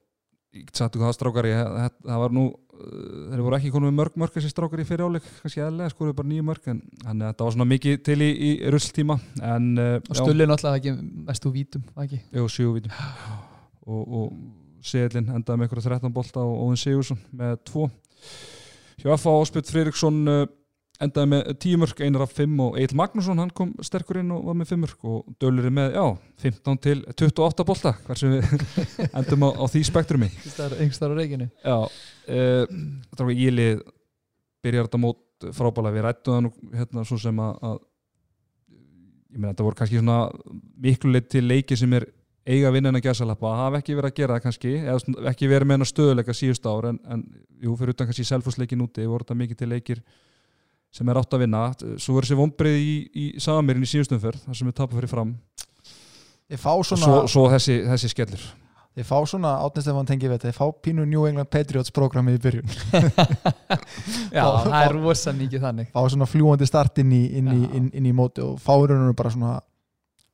ég sagt hvað það strákar ég, það, var nú þeir voru ekki konum með mörg mörg þessi strákar í fyriráleik kannski eðlega, skoruðu bara nýju mörg en þannig að þetta var svona mikið til í, í rulltíma en uh, Og stullin alltaf ekki mestu vítum, ekki? Jú, sjövítum og, og Seðlin endaði með eitthvað 13 bolta og Óðin Sigursson með 2 hjá F.A. Áspjöld Friðriksson uh, endaði með 10 mörg, einar af 5 og Egil Magnússon, hann kom sterkur inn og var með 5 mörg og Dölur er með, já, 15 til 28 bolta, hversu við endum á, á því spektrumi Yngstar á reikinu. Já, uh, það var ílið byrjar þetta mót frábælega við rættum það nú hérna svo sem að, að ég meina þetta voru kannski svona miklu leitt til leiki sem er eiga vinnan að gæsalappa, hafa ekki verið að gera það kannski eða ekki verið með hennar stöðuleika síðust ár en, en jú, fyrir utan kannski selfhúsleikin úti voru þetta mikið til leikir sem er átt að vinna. Svo verður þessi vombrið í, í samirinn í síðustumferð þar sem við tapum fyrir fram. Fá svona, svo, svo þessi, þessi skellur. Ég fá svona átni Stefán tengi við þetta, ég fá pínu New England Patriots programmið í byrjun. Já, það er rosa mikið þannig. fá svona fljúandi start inn í, inn í, inn, inn í móti og fá í rauninu bara svona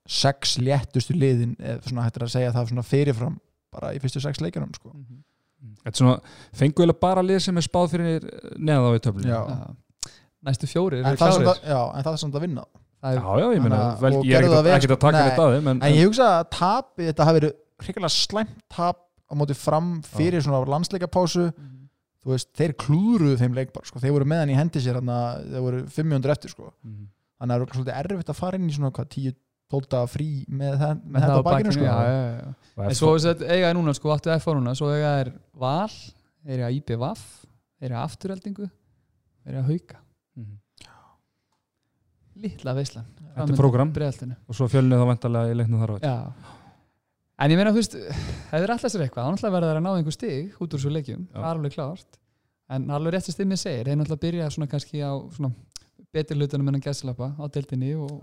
sex léttustu liðin svona hættir að segja það svona fyrirfram bara í fyrstu sex leikjunum sko. Þetta er svona, fengu eða bara lið sem er spáð fyrir neða á í töflunni. Já. Já. Næstu fjóri En, það er samt að, já, en það er samt að vinna Það Já, er já, ég meina, vel, ég er ekkert að- taka sko. þetta að þeim en, en ég hugsa að tapi, þetta hafi verið hrikalega slæmt tap á móti fram fyrir svona landsleikapásu þú veist, þeir klúðruðu þeim leik bara, sko. þeir voru með hann í hendi sér þannig að þeir voru 500 eftir sko. Mhm. þannig að það er svolítið erfitt að fara inn í svona hvað, 10-12 frí með, það, með, með þetta á bakinu sko. já, já, já. Og En svo þess að eiga er núna, sko, áttu F núna Svo eiga er Val, Þeir eru að Afturheldingu að Hauka. Lítla veislan Þetta er prógram. Breiðaltinu. Og svo fjölnið þá vantarlega í leiknum þar á. Já. En ég meina, þú veist, það er alltaf sér eitthvað þá verða þær að ná einhver stig út úr svo leikjum það er alveg klárt. En alveg rétt sem stimmið segir, þeir náttúrulega byrja svona kannski á svona betri hlutunum en að gæslappa á deildinni og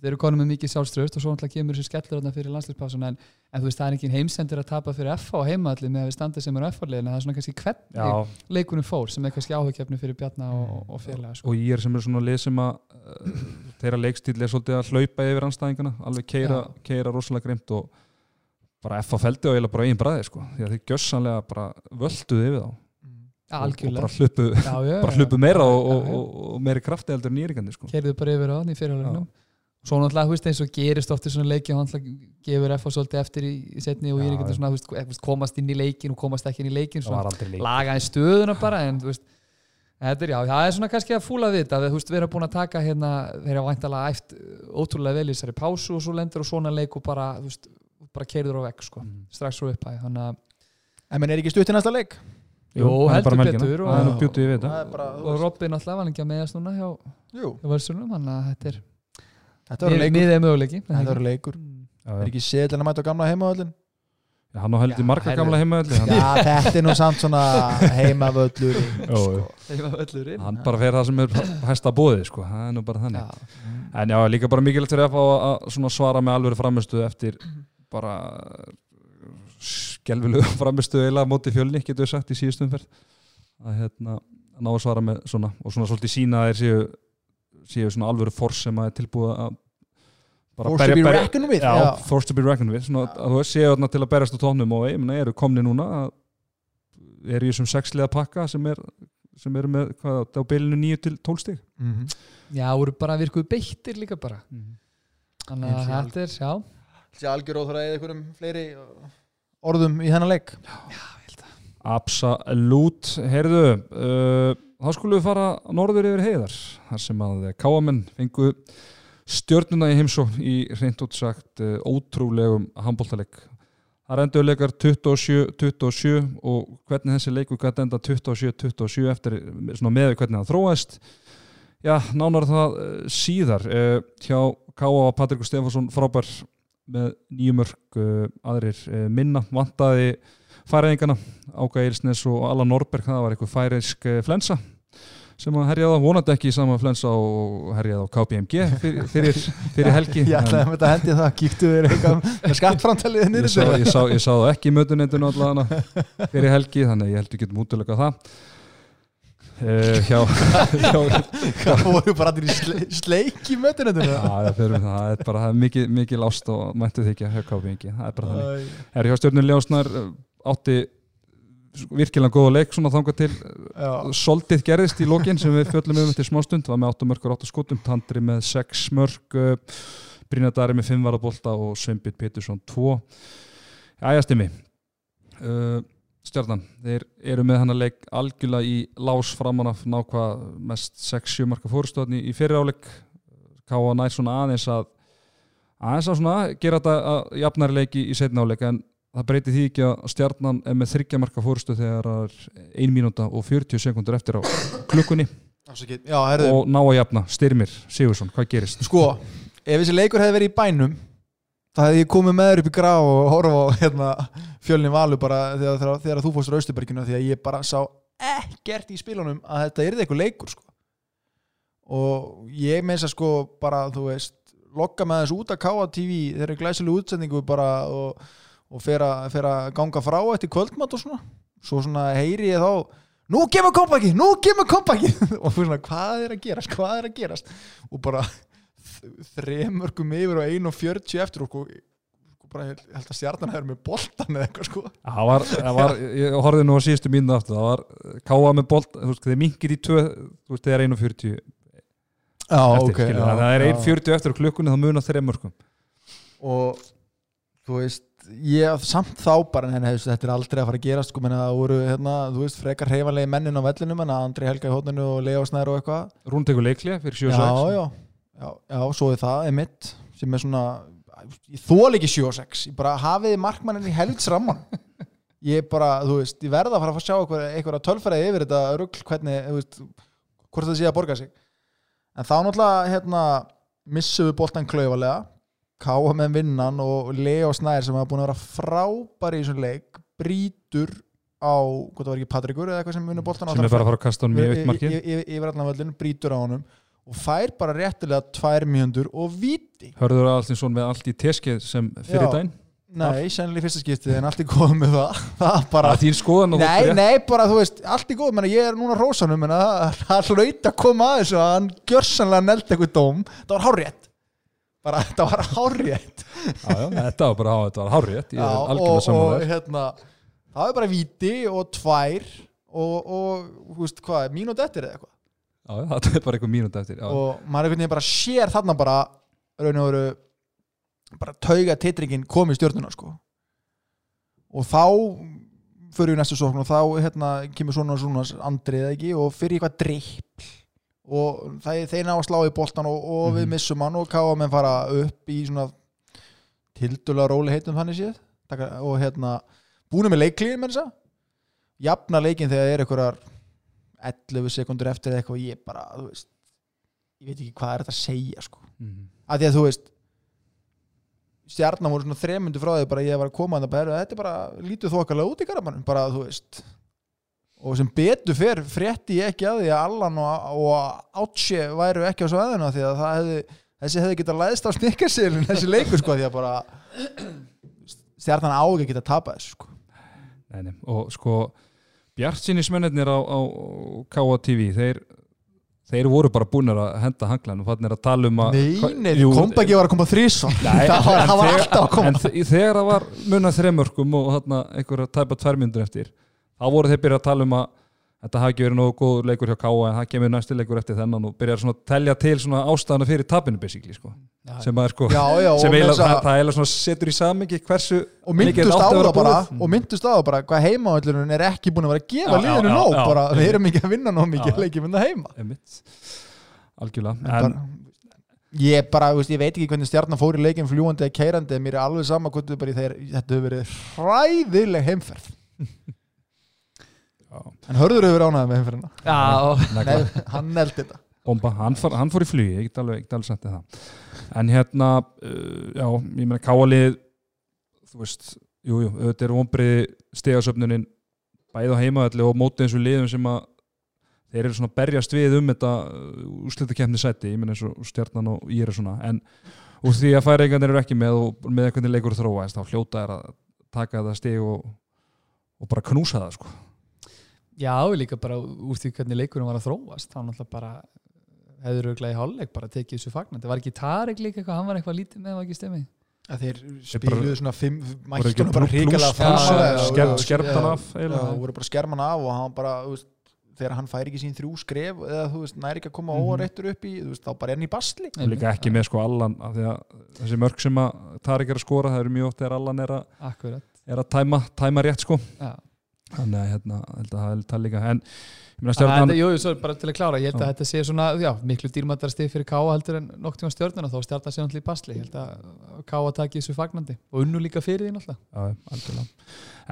þeir eru konum með mikið sjálfströst og svo náttúrulega kemur þessi skellur þarna fyrir landslýspásuna en, en þú veist, það er ekki heimsendur að tapa fyrir FH og heimaðalli með að við standið sem er á FH-liðinu það er svona kannski hvernig Já, leikunum fór sem er kannski áhugjefni fyrir Bjarna og, og félaga sko. og ég er sem er svona lið sem að uh, þeirra leikstíl er svolítið að hlaupa yfir anstæðingana, alveg keira, Já. keira rosalega grimt og bara F á feldi og eiginlega bara eigin bræði sko, því að þeir gjössanlega bara völduði yfir þá Ja, og, bara hlupu, já, já, bara hlupu meira og, Já, og, já. og, meiri krafti heldur nýringandi sko. keirðu bara yfir á hann í fyrirhaldunum svo náttúrulega, þú veist, eins og gerist oft í svona leiki og hann náttúrulega gefur FH svolítið eftir í, í setni og ég er ekki svona, þú veist, komast inn í leikin og komast ekki inn í leikin, svona var aldrei leik laga í stöðuna bara en þú veist Þetta er já, það er svona kannski að fúla við þetta þú veist, við erum búin að taka hérna þeir hafa væntalega æft uh, ótrúlega vel í þessari pásu og svo lendur og svona leik og bara, þú veist, bara keirður á vekk sko, Mhm. strax svo upphæði þannig að, En menn er ekki stutt í næsta leik? Jú, heldur betur og- við og veist, Robin alltaf var ekki að meðast núna hjá, hjá Völsunum þannig að þetta er þetta verður leikur. miðið möguleiki Þetta verður leikur. Mm. Já, Er ekki seðlinn að mæta á gamla heimavöllin Já, hann á heldur marga herðu. gamla heimaðalli hann, Já, þetta er nú samt svona heimavöllur Jó, sko. jó. Heima völlurinn hann bara fer það sem er hæsta bóðið sko. það er nú bara þannig. Já, En já, líka bara mikilvægt fyrir að, að svona svara með alveg framistu eftir bara skelvilegu framistu eila móti fjölni, getur við sagt í síðustum ferð að hérna að ná að svara með svona og svona svolítið sína að þeir séu, séu svona alvöru fors sem að er tilbúið að bara Forced to be reckoned with já, Já. forced to be reckoned with. Svona, að þú séu þarna til að berast á tónum og ég meina, eru komni núna að eru í þessum sexliða pakka sem er sem eru með hvað, á bilinu 9 til 12 stig. Mhm. já voru bara virkuð beittir líka bara. Þannig að Eins og þetta er, já Þessi algjör óþur að eða einhverjum fleiri orðum í þennan leik. Absolutt, heyrðu uh, þá skulum við fara norður yfir heiðar þar sem að káamenn fengu stjörnuna í heimsó í reynd útsagt uh, ótrúlegum handbóltaleg það endur leikar 27-27 og hvernig þessi leiku gæti enda 27-27 eftir svona með hvernig það þróaðist. Já, nánar það uh, síðar uh, hjá var Patrikur Stefansson frábær með nýjumörk uh, aðrir uh, minna vantaði færiðingana Áka Eilsnes og Allan Norberg það var eitthvað færiðsk eh, flensa sem að herjaði á. Vonandi ekki í sama flensa og herjaði á KPMG fyrir, fyrir, fyrir helgi Ég ætlaði að þetta hendi það, kíktu þér eitthvað með skattframtaliðið ég, nýrið sá, ég, sá, ég sá það ekki í mötunendinu allavega fyrir helgi þannig að ég held við getum útilega það. Uh, hjá, hjá Það voru bara allir í sle, sleik í mötunum Já, það, er bara það er mikið, mikið lást og mættu þykja KPMG það er bara þannig. Er hjá stjórnun Ljósnar átti virkilega góða leik svona þangað til Soldið gerðist í lokin sem við fjöllum um eftir smástund var með 8 mörgur 8 skotum, Tandri með 6 mörg Brynadari með 5 varabólta og Sveinbjörn Pétursson 2 Jæja stimmi. Uh, Stjarnan, þeir eru með hann að leik algjörlega í lás framan af nákvað mest 6-7 marka fórustöðni í fyrir áleik Káa nær svona aðeins að aðeins að svona gera þetta jafnari leiki í setna áleik en það breyti því ekki að stjarnan er með þryggja marka fórustu þegar það er 1 mínúta og 40 sekundur eftir á klukkunni. Já, og ná að jafna, Styrmir, Sigursson, hvað gerist? sko ef þessi leikur hefði verið í bænum þá hefði ég komið með þér upp í grá og horfa á hérna, fjölni valu bara þegar, þegar, þegar þú fórstur Austuberginu því að ég bara sá ekkert í spilunum að þetta yrði eitthvað leikur sko. og ég meins að sko bara þú veist lokka með þessu út að káa TV þeir eru glæsileg útsendingu bara og, og fer, að, ganga frá eftir kvöldmatt og svona. Svo svona heyri ég þá nú kemur kompaki, nú kemur kompaki og svona hvað er að gerast, hvað er að gerast? Og bara þremörgum yfir og 1.40 eftir og sko, sko bara held að stjarnan hefur með boltan eða eitthvað sko. Það var, það var, ég horfði nú á síðustu mínu aftur, það var káa með bolt, þú veist, þeir minkir í 2, þú veist, þeir er 1.40 eftir, já, skilur, það er 1.40 eftir klukkunni, þá munar þeir mörgum. og þú veist ég samt þá bara en hefst, þetta er aldrei að fara að gerast sko, menna, það voru hérna, þú veist, frekar heifanlegi mennin á vellinum en Andri Helga í hótninu og Leo Snær og eitthvað. Rún tekur leikli fyrir 7 já, já, já, já, svo er það emitt sem er svona ég þól ekki 7 og 6, ég bara hafiði markmannin í heldsramman ég bara, þú veist, ég verða að fara að sjá eitthvað, eitthvað tölfræði yfir þetta rugl hvernig, þú veist, hvort það sé að borga sig. En þá náttúrulega hérna, káa með vinnan og Leo Snær sem hafa búin að vera frábæri í þessum leik brýtur á, hvað það var ekki Patrikur eða eitthvað sem vinnur boltan sem er bara að fara að kasta honum í eitt markið. yfir allan völlin, brýtur á honum og fær bara réttilega tvær mjöndur og viti Hörður Alstinsson með allt í teskeið sem fyrir Já. daginn? Nei, sennilega í fyrsta skiptið en allt er góð með það. Það bara Það þín skoðan og þú Nei, rétt- nei, bara þú veist, allt er góð menna, ég er núna rósanum en það það hlaut að koma að þessu að hann gjörsanlega neld eitthvað dóm. Það var hárrétt bara þetta var já, þetta var bara þetta var hárrétt, ég Já, er og, og hérna það er bara víti og tvær og, og veist hvað, mínúti eftir eða eitthvað. Þetta er bara eitthvað mínúti eftir já. og maður einhvern veginn bara sér þarna bara raun og veru bara tauga titringin kom í stjórnuna sko. Og þá fyrir við næstu sókn og þá hérna kemur svona og svona andrið ekki og fyrir eitthvað dripp og það, þeir ná að slá í boltan og, og við Mhm. missum hann og káa menn fara upp í svona tildulega róli heitum þannig séð Taka, og hérna búinu með leiklíðin menn þess að jafna leikin þegar það er einhverjar 11 sekundur eftir eitthvað og ég bara, þú veist ég veit ekki hvað er þetta að segja sko Mhm. að því að þú veist stjarnan voru svona þremundu frá því bara ég var að koma að bara, þetta er bara lítið þokalega út í garabannum bara þú veist og sem betur fer frétti ég ekki að því að Allan og, og Átsje væru ekki á svæðuna því að það hefði þessi hefði getað læðst á snikkarsilin þessi leikur sko því að bara stjarnan á ekki að geta tapað þessu sko. Nei, og sko Bjartsinismennir á, á KTV þeir, þeir voru bara búin að henda hanglan og fannir að tala um að Nei, nei, Jú, kompaki var að koma þrísson Nei, það var, alltaf að koma. En þe- þegar það var munað þremörkum og þarna einhverja tæpa tværmyndur eftir þá voru þeir byrjað að tala um að þetta hafi ekki verið nógu góður leikur hjá Káa en það kemur næsti leikur eftir þennan og byrjar að telja til svona ástæðana fyrir tapinu basically sko. sem að er sko Já, já, sem þess að- það, svona setur í samingi hversu og myndust á það bara og myndust á það bara hvað heimaöllurinn er ekki búin að vera að gefa liðinu já, nóg já. bara við erum ekki að vinna nóg mikið leikjum en það heima Einmitt. algjörlega en ég bara, þú veist, ég veit ekki hvernig stjarnan fór í leikin fljúandi eða keirandi, mér er alveg sama þeir, þetta hefur verið hræðileg heimferð en hörður hefur ánæðið með heimferðina. Já. Nei, hann neldi þetta. Bomba, hann, fór- hann fór í flugi ég get alveg, alveg sagt þér það. En hérna, uh, já, ég meina káalið þú veist, jú, jú, auðvitað er vonbriði stegasöfnunin bæði á heimaðalli og mótið eins og liðum sem að þeir eru svona að berjast við um þetta úrslutakefni sæti, ég meina eins og stjarnan og ég er svona, en úr því að færingarnir eru ekki með og með hvernig leikur þróaðist, þá hljóta er að taka það stig og, og bara knúsa það, sko já, líka bara úr því hvernig leikurinn var að þróast þá náttúrulega bara hefur auðvitað í hálfleik bara tekið þessu fagnandi var ekki Tarek líka eitthvað, hann var eitthvað lítið með var ekki stemmið að þeir spiluðu svona fimm, voru mættu ekki hann bara hrikalega blús- Já, framsæða já, já, skerp, og- skerpt hann já, af eiginlega. voru bara skerman af og hann bara, þú veist, þegar hann fær ekki sín þrjú skref eða þú veist, næri ekki að koma Mhm. óareittur upp í þú veist, þá bara er hann í basli og líka ekki með sko Allan af því að þessi mörg sem að Tarik er að skora það eru mjög oft þegar Allan er að, er að tæma, tæma rétt sko já. Þannig að hérna, að það er það líka. En ég að þetta, jú, jú, svo bara til að klára, ég held að Já. þetta sé svona, já, miklu dýrmættara stig fyrir Káa heldur en nokk tíma stjórnuna, þá stjarnar sé náttúrulega í basli, ég held að Káa taki þessu fagnandi og unnu líka fyrir því náttúrulega.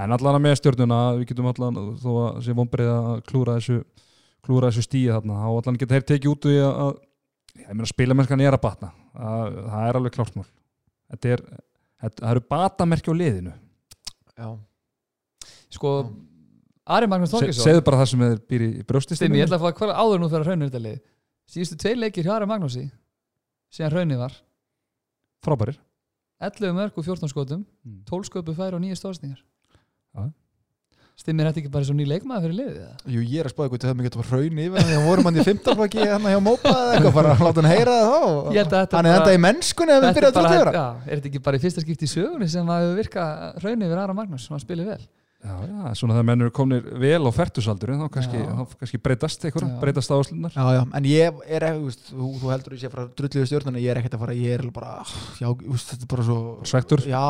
en allan að með stjörnuna við getum allan, þó að sé vonbreið að klúra þessu klúra þessu stíi þarna, þá allan geta þeir tekið út úr því að, að ég meina spilamennskan er að batna. Það, það er alveg klártmál þetta er, þetta, það eru batamerki á liðinu. Já, Sko, Ari Magnús Se, Þorgesson, segðu bara það sem þeir býr í brjóstistinni ég ætla að fá að hver áður nú fyrir raunir þetta lið. Síðustu tvei leikir hjá Ari Magnúsi, síðan raunir var, frábærir 11 mörg og 14 skotum, Mm. 12 sköpu færi og 9 stóðsningar. Já. Stimmir þetta ekki bara svo ný leikmaður fyrir liðið? eða? jú, ég er að spáða hvort það mikið að hraun yfir því að vorum hann í fimmtaflokki hann hjá Mópa eða eitthvað, bara láta hann heyra það hann er bara- enda í mennskunni ef við Þetta byrjað er, bara, að já, er? Já, svona þegar menn eru komnir vel á fertusaldurinn þá kannski, þá kannski breytast eitthvað, breytast áslunnar Já, já, en ég er ekki, þú veist, þú, þú heldur að ég sé frá drulluðu stjórnuna, ég er ekkert að fara, ég er bara, já, veist, þetta er bara svo, Svektur, já,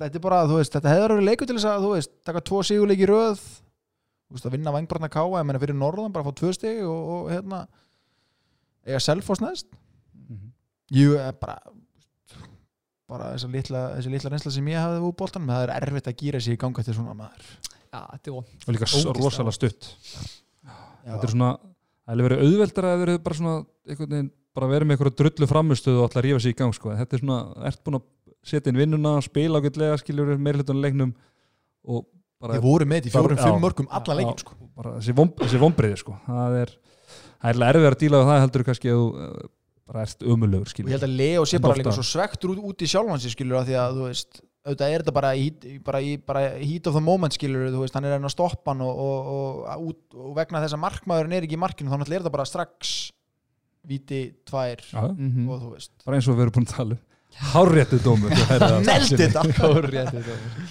þetta er bara, þú veist, þetta hefur verið leikur til þess að, þú veist, taka tvo sigurleiki í röð, þú veist, að vinna vangbarna káa, ég meina fyrir norðan, bara fá tvö stig og, og hérna, eiga selfos næst, Mhm. jú, er bara, bara þessa litla, þessi litla reynsla sem ég hafði úr boltanum, það er erfitt að gýra sig í ganga til svona maður. Já, þetta er von. og líka rosalega stutt Já, þetta er svona, það hefur verið auðveldara að verið bara svona, einhvern veginn bara verið með eitthvað drullu framustuð og að rífa sig í gang sko. þetta er svona, ert búin að setja inn vinnuna spila ágætlega, skiljur meira hlutunum leiknum og bara, Þið voru með þetta í fjórum, fimm mörgum allan Já. leikin, sko. bara þessi, vom, þessi vombriði sko. það er það er erfið að díla við það heldur kannski að bara ert umulugur og ég skilur held að Leo sé bara líka svo svektur út, út í sjálfan sér skilur að því að þú veist auðvitað er þetta bara í, bara í bara heat of the moment skilur þú veist, hann er að stoppa hann og, og, og, út, og vegna þess að markmaðurinn er ekki í markinu þá náttúrulega er þetta bara strax víti, tvær Já, Mhm. og þú veist bara eins og við erum búin að tala um Hárréttu dómur. Neldi þetta Kórréttur dómur.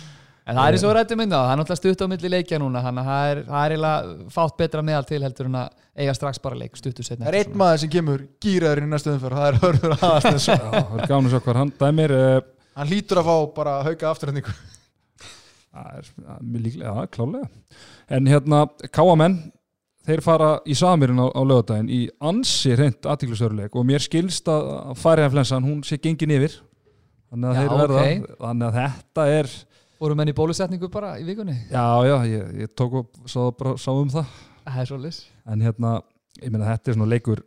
En það er eins og rættum inn á, það er náttúrulega stutt á milli leikja núna, þannig að það er, það er eiginlega fátt betra meðal til heldur en að eiga strax bara leik stuttu setna. Það er einn maður sem kemur gýraður í næstu umferð það er Hörður Aðastens Já, það er gáðan að sjá hvað hann dæmir uh, hann hlýtur að fá bara hauka afturhendingu Það er það er mjög líklega, já, klálega En hérna, káamenn þeir fara í samirinn á, á lögadaginn í ansi reynd aðtíklusöruleik og mér skilst að færiðanflensan hún sé gengin yfir. Þannig að Já, þeir verða ok. þannig að þetta er Fórum menn í bólusetningu bara í vikunni? já, já, ég, ég tók og sá, bara, sá um það Það er svolítið. en hérna, ég meina þetta er svona leikur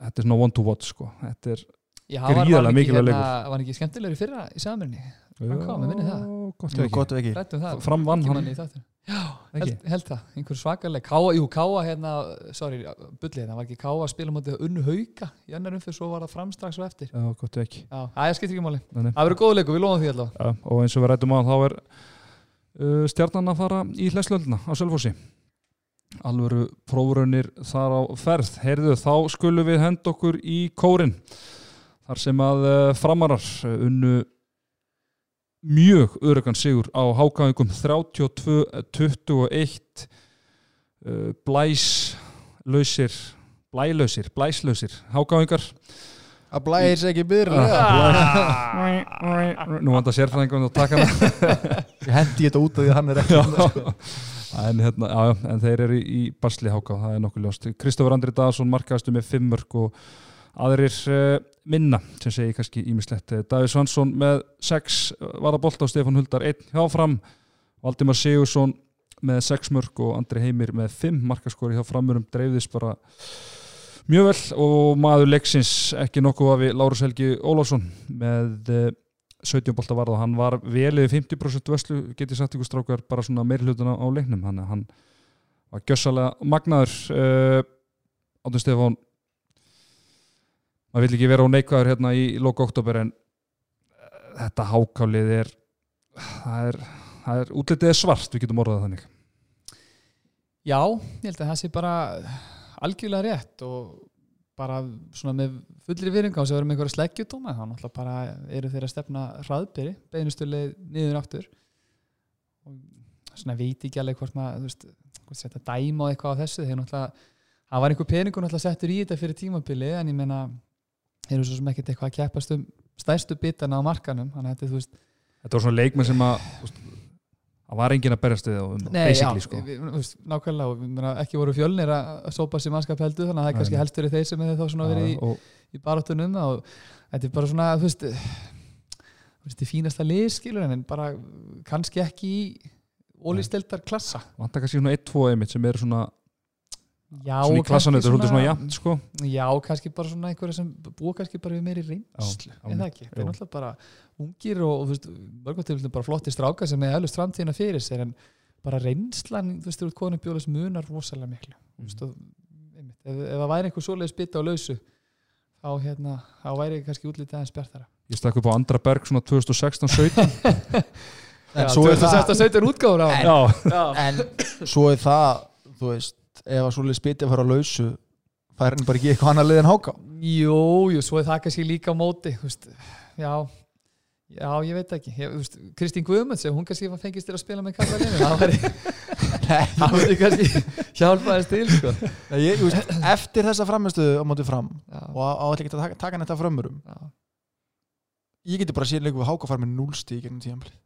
þetta er svona one to watch sko þetta er, Já, hann ekki, mikilvægur hérna, var ekki skemmtilegur í fyrra í samirinni? Hann kom, við minnum það. gott ef ekki Rættum það. fram vann Ekki hann. Já, held, held það, einhver svakaleg Káa, jú, Káa hérna, sorry, bullið hérna, var ekki Káa að spila mútið unnu hauka í annar umfyrir, svo var það fram strax og eftir. Já, gott ekki. Já, það skiptir ekki máli. Það verður góð leikur, við lofum því allavega Já, og eins og við rættum á þá er uh, stjarnan að fara í hlæslöldina á Sölfossi alvöru prófurunir þar á ferð. Heyrðu þá skulum við henda okkur í kórin þar sem að uh, framarar uh, unnu mjög örugan sigur á hákáingum 32-21 uh, blæs lausir blælausir, blæslausir hákáingar að blæðis ekki byrðlega Ah. nú vandar sérfræðingum að taka hana. Ég hendi þetta út af því að hann er ekki Já. en, hérna, já, en þeir eru í basli háká, það er nokkuð ljóst. Kristofur Andri Daðsson markaðastu með fimm mörg og aðrir uh, minna sem segi kannski ímislegt Davíð Svansson með sex varabolt á Stefán Huldar einn hjáfram Valdimar Sigursson með sex mörg og Andri Heimir með fimm markaskori hjá framurum dreifðist bara mjög vel og maður leiksins ekki nokkuð af Lárus Helgi Ólásson með uh, 17 bolta varða hann var vel yfir 50% veslu getið sagt ykkur strákar bara svona meirhlutuna á leiknum. Hann, var gjössalega magnaður. Átun Stefán maður vill ekki vera á neikvæður hérna í loka oktober en uh, þetta hákálið er það er, það er útlitið er svart við getum orðað þannig. Já, ég held að það sé bara algjörlega rétt og bara svona með fullri viðringa á þess að vera með einhverja sleggjutóma þá náttúrulega bara eru þeir að stefna hraðbyrri, beinustuleið niður aftur. Og svona veit ekki alveg hvort maður þú veist, hvort setja dæma og eitthvað á þessu þeir náttúrulega, það var einhver peningur náttúrulega settur í þetta fyrir tímabili en ég þeir eru svo sem ekkert eitthvað að keppast um stærstu bitana á markanum þetta, veist, þetta var svona leikmenn sem að það var engin að berjast við um Nei, já, sko. við, veist, nákvæmlega og við meina, ekki voru fjölnir að sópa sér mannskap heldur þannig að það er kannski helst verið þeir sem hefur þá verið í, og, í baráttunum og þetta er bara svona þú veist, veist, í fínasta lið skilur en bara kannski ekki í ólýsteldar klassa. Vantar kannski svona 1-2 einmitt sem eru svona, já, svona í klassan þetta er svolítið svona jafnt sko. Já, kannski bara svona einhverja sem búa kannski bara við meiri reynslu Já, en það ekki, það er náttúrulega bara ungir og, og veist, til bara flotti strákar sem er alveg framtíðina fyrir sér en bara reynslan, þú veist, þú ert konum bjóðlis munar rosalega miklu. Mm. veist, einmitt, ef, ef það væri einhver svoleiðis bytta á lausu þá, hérna, þá væri kannski útlítið aðeins bjartara. Ég stakk upp á andra berg svona 2016-17 en svo er það 17 útgáður á já, Já. en svo er það þú veist, ef að svolítið spytið að fara á lausu fær hann bara ekki eitthvað annað lið en háká? Jú, jú, svo er það kannski líka á móti veist, já Já, ég veit ekki, ég, veist, Kristín Guðmunds hún kannski var fengist til að spila með kallarinu það væri, það væri kannski hjálpaðist til sko. Nei, ég, veist, eftir þessa framistuðu á móti fram Já, og á allir ekki að taka, taka þetta frömmurum já. ég geti bara séð leikum við háká fara með núlstíð gegnum tíðanbli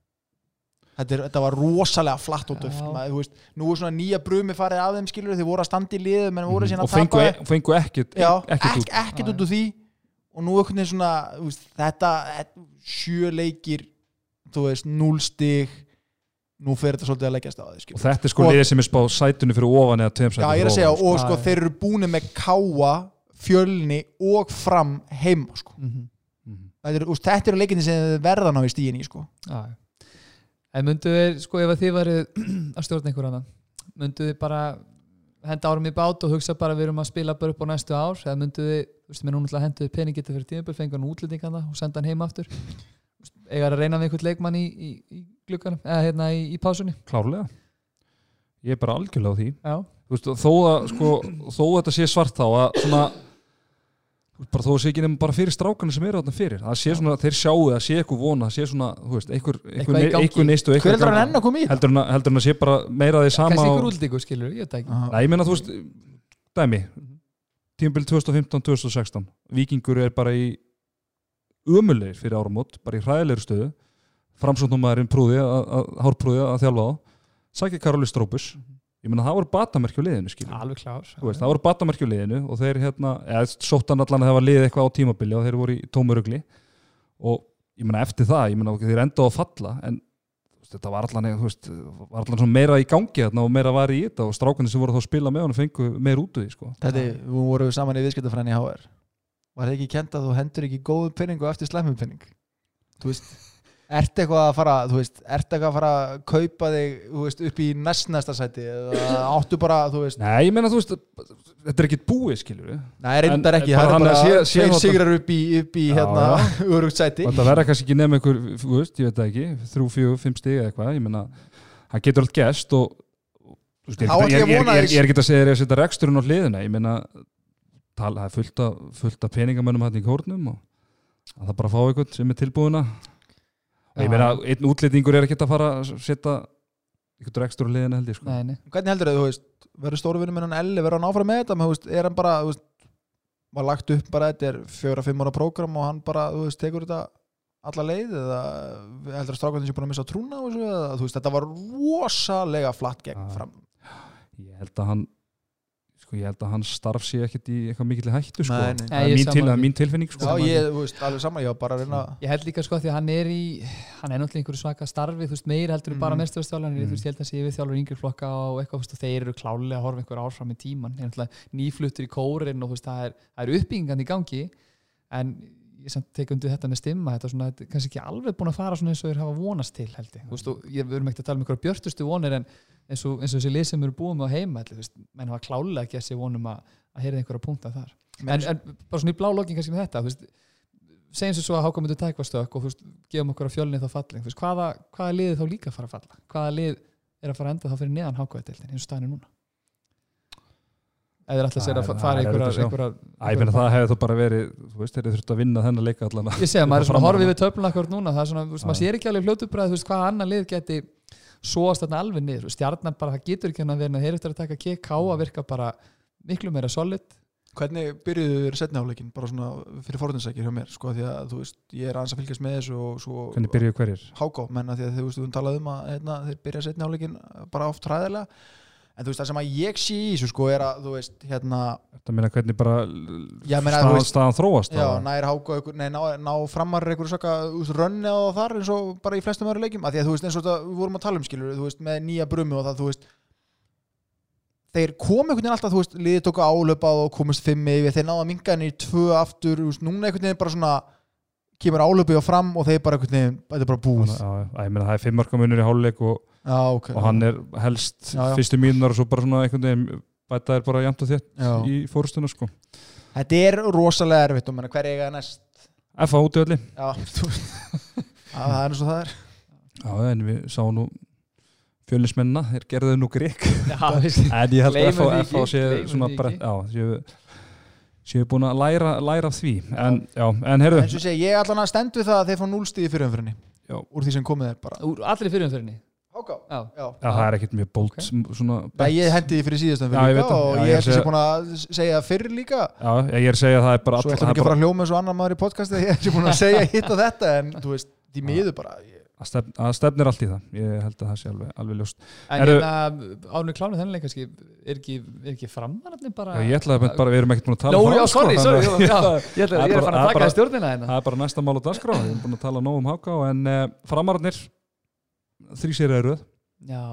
þetta, er, þetta var rosalega flatt og döft nú er svona nýja brumi farið af þeim skilur þið voru að standa í liðum síðan Mhm. og fengu, e- fengu ekkert ekkert ekkert, út úr því. Og nú veginn svona veist, þetta, þetta sjö leikir þú veist, núl stig. Nú fer þetta svolítið að leggjast á því og þetta er sko liðið sem er spáð sætunni fyrir ofan eða tveim Já, sætunni ég er að segja, og sko þeir eru búin með káa fjölni og fram heima sko. Mm -hmm. þetta, er, eru leikinni sem þið verða ná í stíðin í sko. Já, en myndu þið, sko, ef þið varu að stjórna einhver annan myndu þið bara henda árum í bát og hugsa bara við erum að spila bara upp á næstu ár? Eða myndu þið, þú veist, mér núna henduðu peningi til fyrir tímabil, fengu hann útlendingan það og senda hann heim aftur? Eða að reyna við einhvern leikmann í, í, í glukkanum, eða hérna í, í pásunni? Klárlega. Ég er bara algjörlega á því. Já, Þú veist, þó að sko, þó að þetta sé svart þá að svona bara þó að sé ekki nefnum bara fyrir strákana sem eru þarna fyrir. Það sé svona, þeir sjáu það sé eitthvað vona sé svona, þú veist, Eitthvað einhver neist og eitthvað heldur hann að koma í heldur en að, sé bara meira því sama kannski ykkur útlendingu skilur, ég veit ekki. Nei, ég meina þú veist, dæmi. Tímabil 2015-2016 Víkingur er bara í ömulegir fyrir áramót, bara í hræðilegri stöðu. Framsóknumæðurinn prúði að, að, hárprúði að þjálfa á. Sækja Karoli Strópus ég meina það voru batamerki á liðinu alveg klár. Þú veist, það voru batamerki á liðinu og þeir hérna, eða sóttan allan að það var liðið eitthvað á tímabili og þeir voru í tómurugli og ég meina eftir það, ég meina þeir enda á að falla en þú veist, þetta var allan, þú veist, var allan meira í gangi þarna og meira var í þetta og strákunni sem voru þá að spila með hann fengu meir út úr því sko. Þetta, við vorum saman í viðskiptafræðin í HR Var það ekki kent að þú hendur ekki góðu penning og eftir slæmum penning Þú veist Ert eitthvað að fara, þú veist, ert eitthvað að fara að kaupa þig, þú veist, upp í næstnæsta sæti eða áttu bara, þú veist? Nei, ég meina þú veist, þetta er ekkit búið skilur við Nei, reyndar ekki, það er bara að þarna- sigrar upp í, upp í hérna, örugt sæti. Þetta verða kannski ekki nefn einhver, þú veist, ég veit það ekki þrjú, fjögur, fimm stig eða eitthvað, ég meina það getur allt gest og þú veist, ég, er ekki að að segja þér að setja reksturinn á hliðina, ég meina tala, það er fullt af, peningamönnum hann í kórnum og að það bara fá eitthvað sem er tilbúina og ég meina, einn útlendingur er ekki að fara að setja eitthvað rekstur á hliðina held ég sko. nei, nei. Hvernig heldur þau, verður stóruvinnum minn hann Elli, verður hann áfram með þetta, veist, er hann bara, veist, var lagt upp bara, þetta er fjóra-fimm ára prógram og hann bara, veist, tekur þetta alla leið eða heldur að strákvæðin sé búin að missa trúna eða, veist, þetta var rosalega flatt gegn Já. fram. ég held að hann sko, ég held að hans starf sé ekkit í eitthvað mikill hættu sko. Nei, nei. það Nei, er ég mín, til, er mín tilfinning sko. Já, ég, þú veist, alveg saman, ég var bara að reyna ég held líka sko því að hann er í hann er náttúrulega einhverju svaka starfi þú veist meir heldur en bara Mhm. mesturstjálfan Mhm. þú veist ég held að sé við þjálfur yngri flokka og eitthvað þú veist, og þeir eru klálega að horfa einhver árfram í tíman er náttúrulega nýfluttur í kórin og þú veist það er, það er uppbyggingan í gangi en ég tek undir þetta með stimma þetta er svona, þetta er kannski ekki alveg búin að fara svona eins og þeir hafa vonast til held ég, veist, ég, við erum ekkert að tala um einhverja björtustu vonir en eins og, eins og þessi lið sem eru búin með á heima menn hafa klálega ekki að sé vonum að, að heyra einhverja punkta þar. En, en bara svona í blá lokin kannski með þetta veist, segjum svo að háka myndu tækva stök og veist, gefum okkur að fjölni þá falling hvaða, hvaða liði þá líka fara að falla? Hvaða lið er að fara að enda þá fyrir neðan hákaðeldin eins og staðinu núna eða er alltaf sér að fara að einhverjar- Æ, ég meina það hefði þá bara verið þú veist, þeir eru þurft að vinna þennan leika allan ég segja, maður er svona á horfið við töfluna akkur núna það er svona, þú veist, maður sér ekki alveg fljótubræð þú veist, hvaða annar lið geti svoast þarna alveg niður, stjarnan bara, það getur ekki hann að vera þeir eru eftir að taka KK að virka bara miklu meira solid. Hvernig byrjuðu þér setniháleikin, bara svona fyrir forðinsækir hjá mér, sko, því að, þú veist, ég er aðeins að fylgjast með þessu og svo hvernig byrjuðu hverjir? Háká, menna því að þú veist, þú talaði um að hérna, þeir byrja setniháleikin bara oft hræðilega en þú veist, það sem að ég sé í þessu, sko, er að, þú veist, hérna þetta meina hvernig bara Já, meina, staðan, veist- staðan þróast Já, nær háka nei, ná, ná framar ykkur svaka rönni á þar eins og bara í flestum öðru leikjum, að því að þú veist eins og þetta við vorum að tala um skilur, þú veist, með nýja brumi og það, þú veist þeir komu einhvern veginn alltaf, þú veist, liðið tóku álöpað og komist fimm yfir, þeir náða mingan í tvö aftur, þú veist, núna einhvern veginn bara svona kemur álöpið og fram og þeir bara einhvern veginn, þetta er bara búið. Já, já, ég meina það er fimmmarka munur í háluleik og, Já, ok. og hann er helst Já, já. fyrstu mínunar og svo bara svona einhvern veginn bæta er bara jæmt og þétt í fórustuna sko. Þetta er rosalega erfitt menna, hver eiga næst? F.A. útöðli Já, þú veist. Já, það er eins og það er. Já, en við sáum nú fjölinsmennina, þeir gerðu nú grík en ég held að F.A. F.A. gleymum svona bara, já, séu séu búin að læra, læra af því. En, já, en heyrðu. Eins og segja, ég ætla að stend við það að þeir fá núlstíði fyrir umfyrinni Já. úr því sem komið er bara. Úr allri fyrirumfyrinni Já, Já, Já, það er ekkert mjög bólt Ok. svona Nei, ég hendi því fyrir síðastan Já, fyrir ég líka og Já, ég ég held að sé- sé búin að segja fyrir líka. Já, ég er að segja að það er bara svo ætlum ekki er að fara að hljóma eins og annar maður í podcasti að ég sé búin að segja hitt og þetta en þú veist, því miður bara ég, að stefn, að stefnir allt í það. Ég held að það sé alveg, alveg ljóst. En Eru- hérna ánum klánu þennan leik kannski er ekki, er ekki framararnir bara? Já, ég ætla að bara, við erum ekkert búin að tala Nó, frá, já, sorry, sko, sorry, að- já, ég er ég er bara- að að taka það stjórnina hérna. það er bara næsta mál á dagskrá. Við erum búin að tala nóg um háká en uh, framararnir þrý sér eru. Já.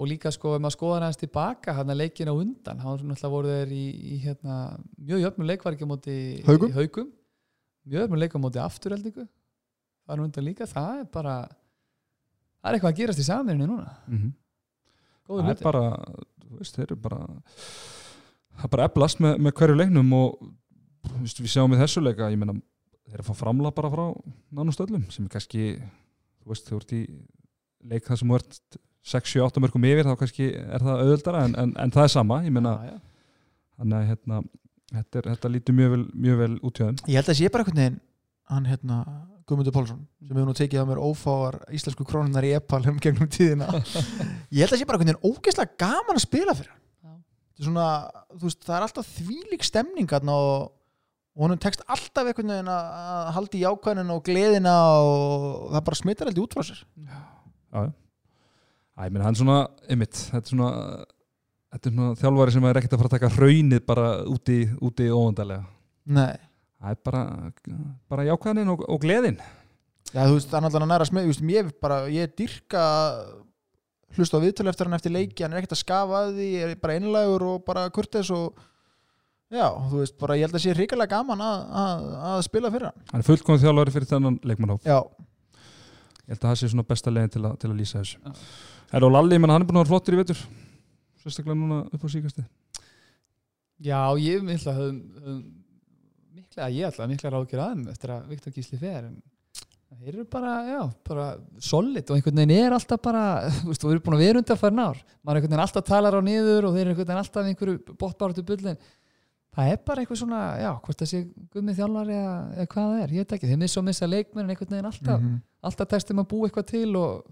Og líka sko ef maður skoðar hans tilbaka hann að leikin á undan hann náttúrulega voru þeir í, í hérna, mjög jöfnum leik var ekki á móti Haugum? í mjög jöfnum leik á móti afturheldingu það er undan líka, það er bara það er eitthvað að gerast í saminni núna. Mm góður það er hluti. bara þú veist, þeir eru bara það er bara eflast með, með hverju leiknum og þú veist, við sjáum í þessu leika ég meina, þeir eru að fá framla bara frá nánast öllum sem er kannski þú veist, þú ert í leik það sem þú ert 6-7-8 mörgum yfir þá kannski er það auðvöldara en, en, en það er sama, ég meina. Já, já. þannig að hérna, þetta, er, þetta lítur mjög vel, mjög vel út hjá þeim. Ég held að sé bara einhvern veginn hann hérna Guðmundur Pálsson sem hefur nú tekið á mér ófáar íslensku krónunar í Epal um gegnum tíðina. Ég held að sé bara einhvern veginn ógeðslega gaman að spila fyrir hann. Já. Þetta er svona, veist, það er alltaf þvílík stemning og, og honum tekst alltaf einhvern veginn að að halda í jákvæðinu og gleðina og það bara smittar heldur út frá sér. Já, ég meina, hann er svona, einmitt, þetta er svona, þetta er svona þjálfari sem er ekkert að fara að taka hraunið bara úti, úti óvandarlega. Nei, Það er bara, bara jákvæðin og, og gleðin. Já, þú veist, það er náttúrulega næra smið, þú veist, ég bara, ég dyrka hlusta á viðtölu eftir hann eftir leiki, hann er ekkert að skafa að því, er bara einlægur og bara kurteis og já, þú veist, bara ég held að sé hrikalega gaman að, að, að spila fyrir hann. Hann er fullkomið þjálfari fyrir þennan leikmannhóp. Já, Ég held að það sé svona besta leiðin til, að- til að lýsa þessu. Já. Er og Lalli, ég menna, hann er búin að vera flottur í vetur. Sérstaklega núna upp á síkasti. Já, ég mikla höfum, höfum mikla, ég ætla mikla ráðgjör aðeim eftir að Viktor Gísli fer en þeir eru bara, já, bara solid og einhvern veginn er alltaf bara þú veist, þú eru búin að vera undan fær nár maður er einhvern veginn alltaf talar á niður og þeir eru einhvern veginn alltaf einhverju bóttbáratu bullin. Það er bara eitthvað svona, já, hvort það sé gummið þjálfari eða, eða hvað það er, ég veit ekki. Þeir missa og missa leikmenn en einhvern veginn alltaf Mhm. alltaf testum að búa eitthvað til og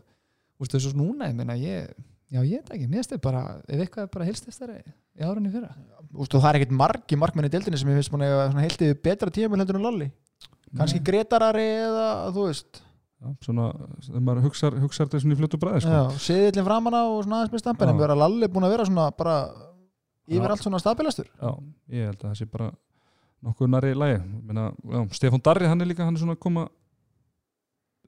þú veist, þessu núna, ég meina, ég já, ég veit ekki, mér stið bara, ef eitthvað er bara helstestari í árunni fyrra Þú veist, og það er ekkert margi markmenn í deildinni sem ég finnst búin að eiga svona heilt yfir betra tíma heldur en Lalli. Kannski Gretarari eða, þú veist, Já, svona, þegar maður hugsar, hugsar þetta svona í fljótu bræði, sko. já, seðillin framanna og svona aðeins með stampen, en Já. við erum Lalli búin að vera svona bara yfir Já. allt svona stabilastur. Já, ég held að það sé bara nokkuð næri lægi Meina, já, Stefán Darri, hann er líka hann er svona að koma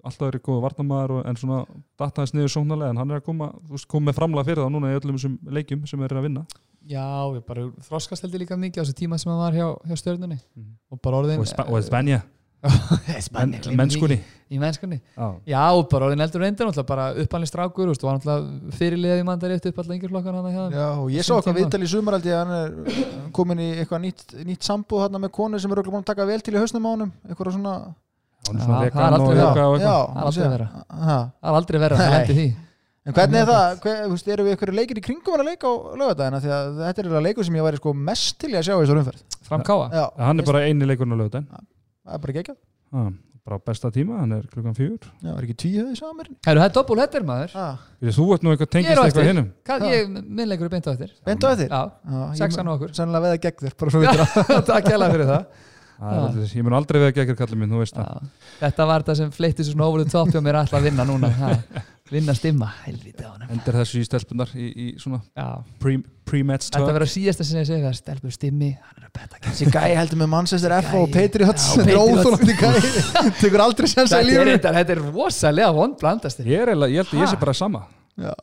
alltaf er góða varnamaður og- en svona dataðis niður sóknarlega en hann er að koma, þú veist, koma með framlega fyrir það núna í öllum þessum leikjum sem er að vinna Já, ég bara þroskast heldur líka mikið á þessu tíma sem hann var hjá, hjá stjörnunni. Mhm. og bara orðin og, Sp og Spenja, Spenja, men, mennskunni. Í mennskunni. Já, Já, og bara orðin eldur reyndir bara uppalinn strákur, þú veist, var náttúrulega fyrirliðið í mandari eftir upp allar yngir flokkar hann að hjá þeim. Já, og ég sá tíma. viðtal í sumaraldi að hann er komin í eitthvað nýtt, nýtt sambúð þarna með konu sem er örugglega búin að taka vel til í hausnum á honum eitthvað svona hann er það er aldrei eitthvað Það er aldrei vera. Það er aldrei verið það En hvernig er það, hver, þú veist, eru við eitthvað leikir í kringum að leika á lögadagina því að þetta er leikur sem ég væri sko mest til að sjá í þessar umferð. Fram káa Já, hann er bara eini leikurinn á lögudaginn það er bara geggjað. Já, bara besta tíma, hann er klukkan fjúr Já, er ekki tvíhauði saman Herru, það er doppul hettir maður. Ah, Þú ert nú eitthvað er tengist eitthvað hinnum ég, minnleikur er beint á eftir. Beint á eftir? Já, sexan á okkur Sennilega veða gegn þér, bara svo vitur að það. Það. Er Ég mun aldrei við að gegja kallið minn, þú veist það. Þetta var þetta sem fleitti svo svona over the top hjá mér alltaf að vinna núna. Ha. Vinna stimma, helviti á hann Endur þessu í stelpunar í, í svona Já, pre- pre-match þetta verður síðasta sem ég segi það Stelbur stimmi, hann er að betta Þessi gæi heldur með Manchester F og. Patriots Þetta er óþólandi gæi. Tekur aldrei sensa í Þetta er, lífinu. þetta, er rosalega vond blandast Ég er ég held að ég sé bara sama. Já,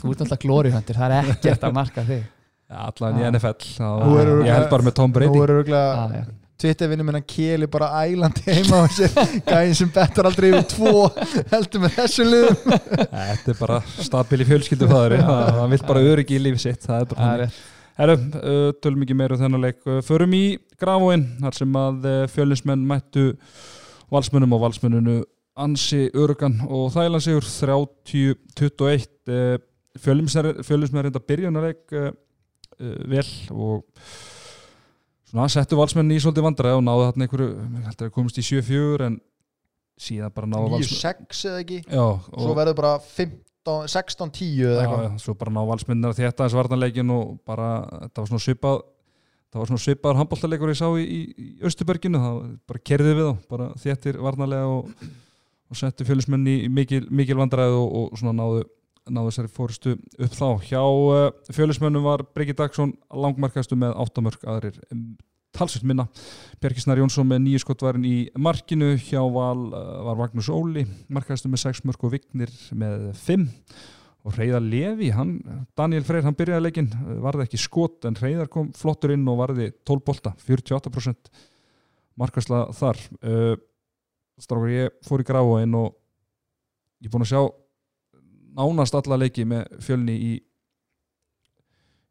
Þú ert alltaf glórihöndir, það er ekkert að marka þig. Allan í Já. NFL Ég held bara með Tom Brady. Nú er Já, Twittervinni minna Keli bara ælandi heima á sér. Gæin sem bettar aldrei yfir tvo Heldur með þessum liðum. Þetta er bara stabili fjölskyldu Það vill bara öryggi í lífi sitt Það er bara Það er þannig. rétt. Herru, uh, tölum ekki meira um þennan leik. Förum í grafóin Þar sem að fjölinsmenn mættu valsmönnum og valsmönnunu ansi örugan og þægilega sigur 30-21 uh, fjölinsmenn reynda byrjunarleik vel og svona settu valsmenn í svolítið vandræði og náðu þarna einhverju, ég held að það komist í 7-4 en síðan bara náðu valsmenn 9-6 eða ekki? Já, Svo verður bara 15, 16-10 eða eitthvað. svo bara ná valsmennir að þetta þessu varnarleikin og bara það var svona svipað það var svona svipaður handbóltaleikur ég sá í, í, í Östuberginu, það bara kerðið við þá bara þéttir varnarlega og, og setti fjölusmenn í mikil, mikil vandræði og, og svona náðu náðu þessari fórustu upp þá. Hjá uh, fjölusmennum var Breki Dagsson langmarkastu með áttamörk aðrir talsveit minna. Bjarkisnar Jónsson með nýju skottværin í markinu. Hjá Val uh, var Magnús Óli markastu með 6 mörk og Vignir með 5 og Reyðar Levi, hann, Daniel Freyr hann byrjaði leikinn, varði ekki skot en Reyðar kom flottur inn og varði 12 bolta 48% markasla þar. Uh, strákur ég fór í gráa inn og ég er búin að sjá nánast alla leiki með fjölni í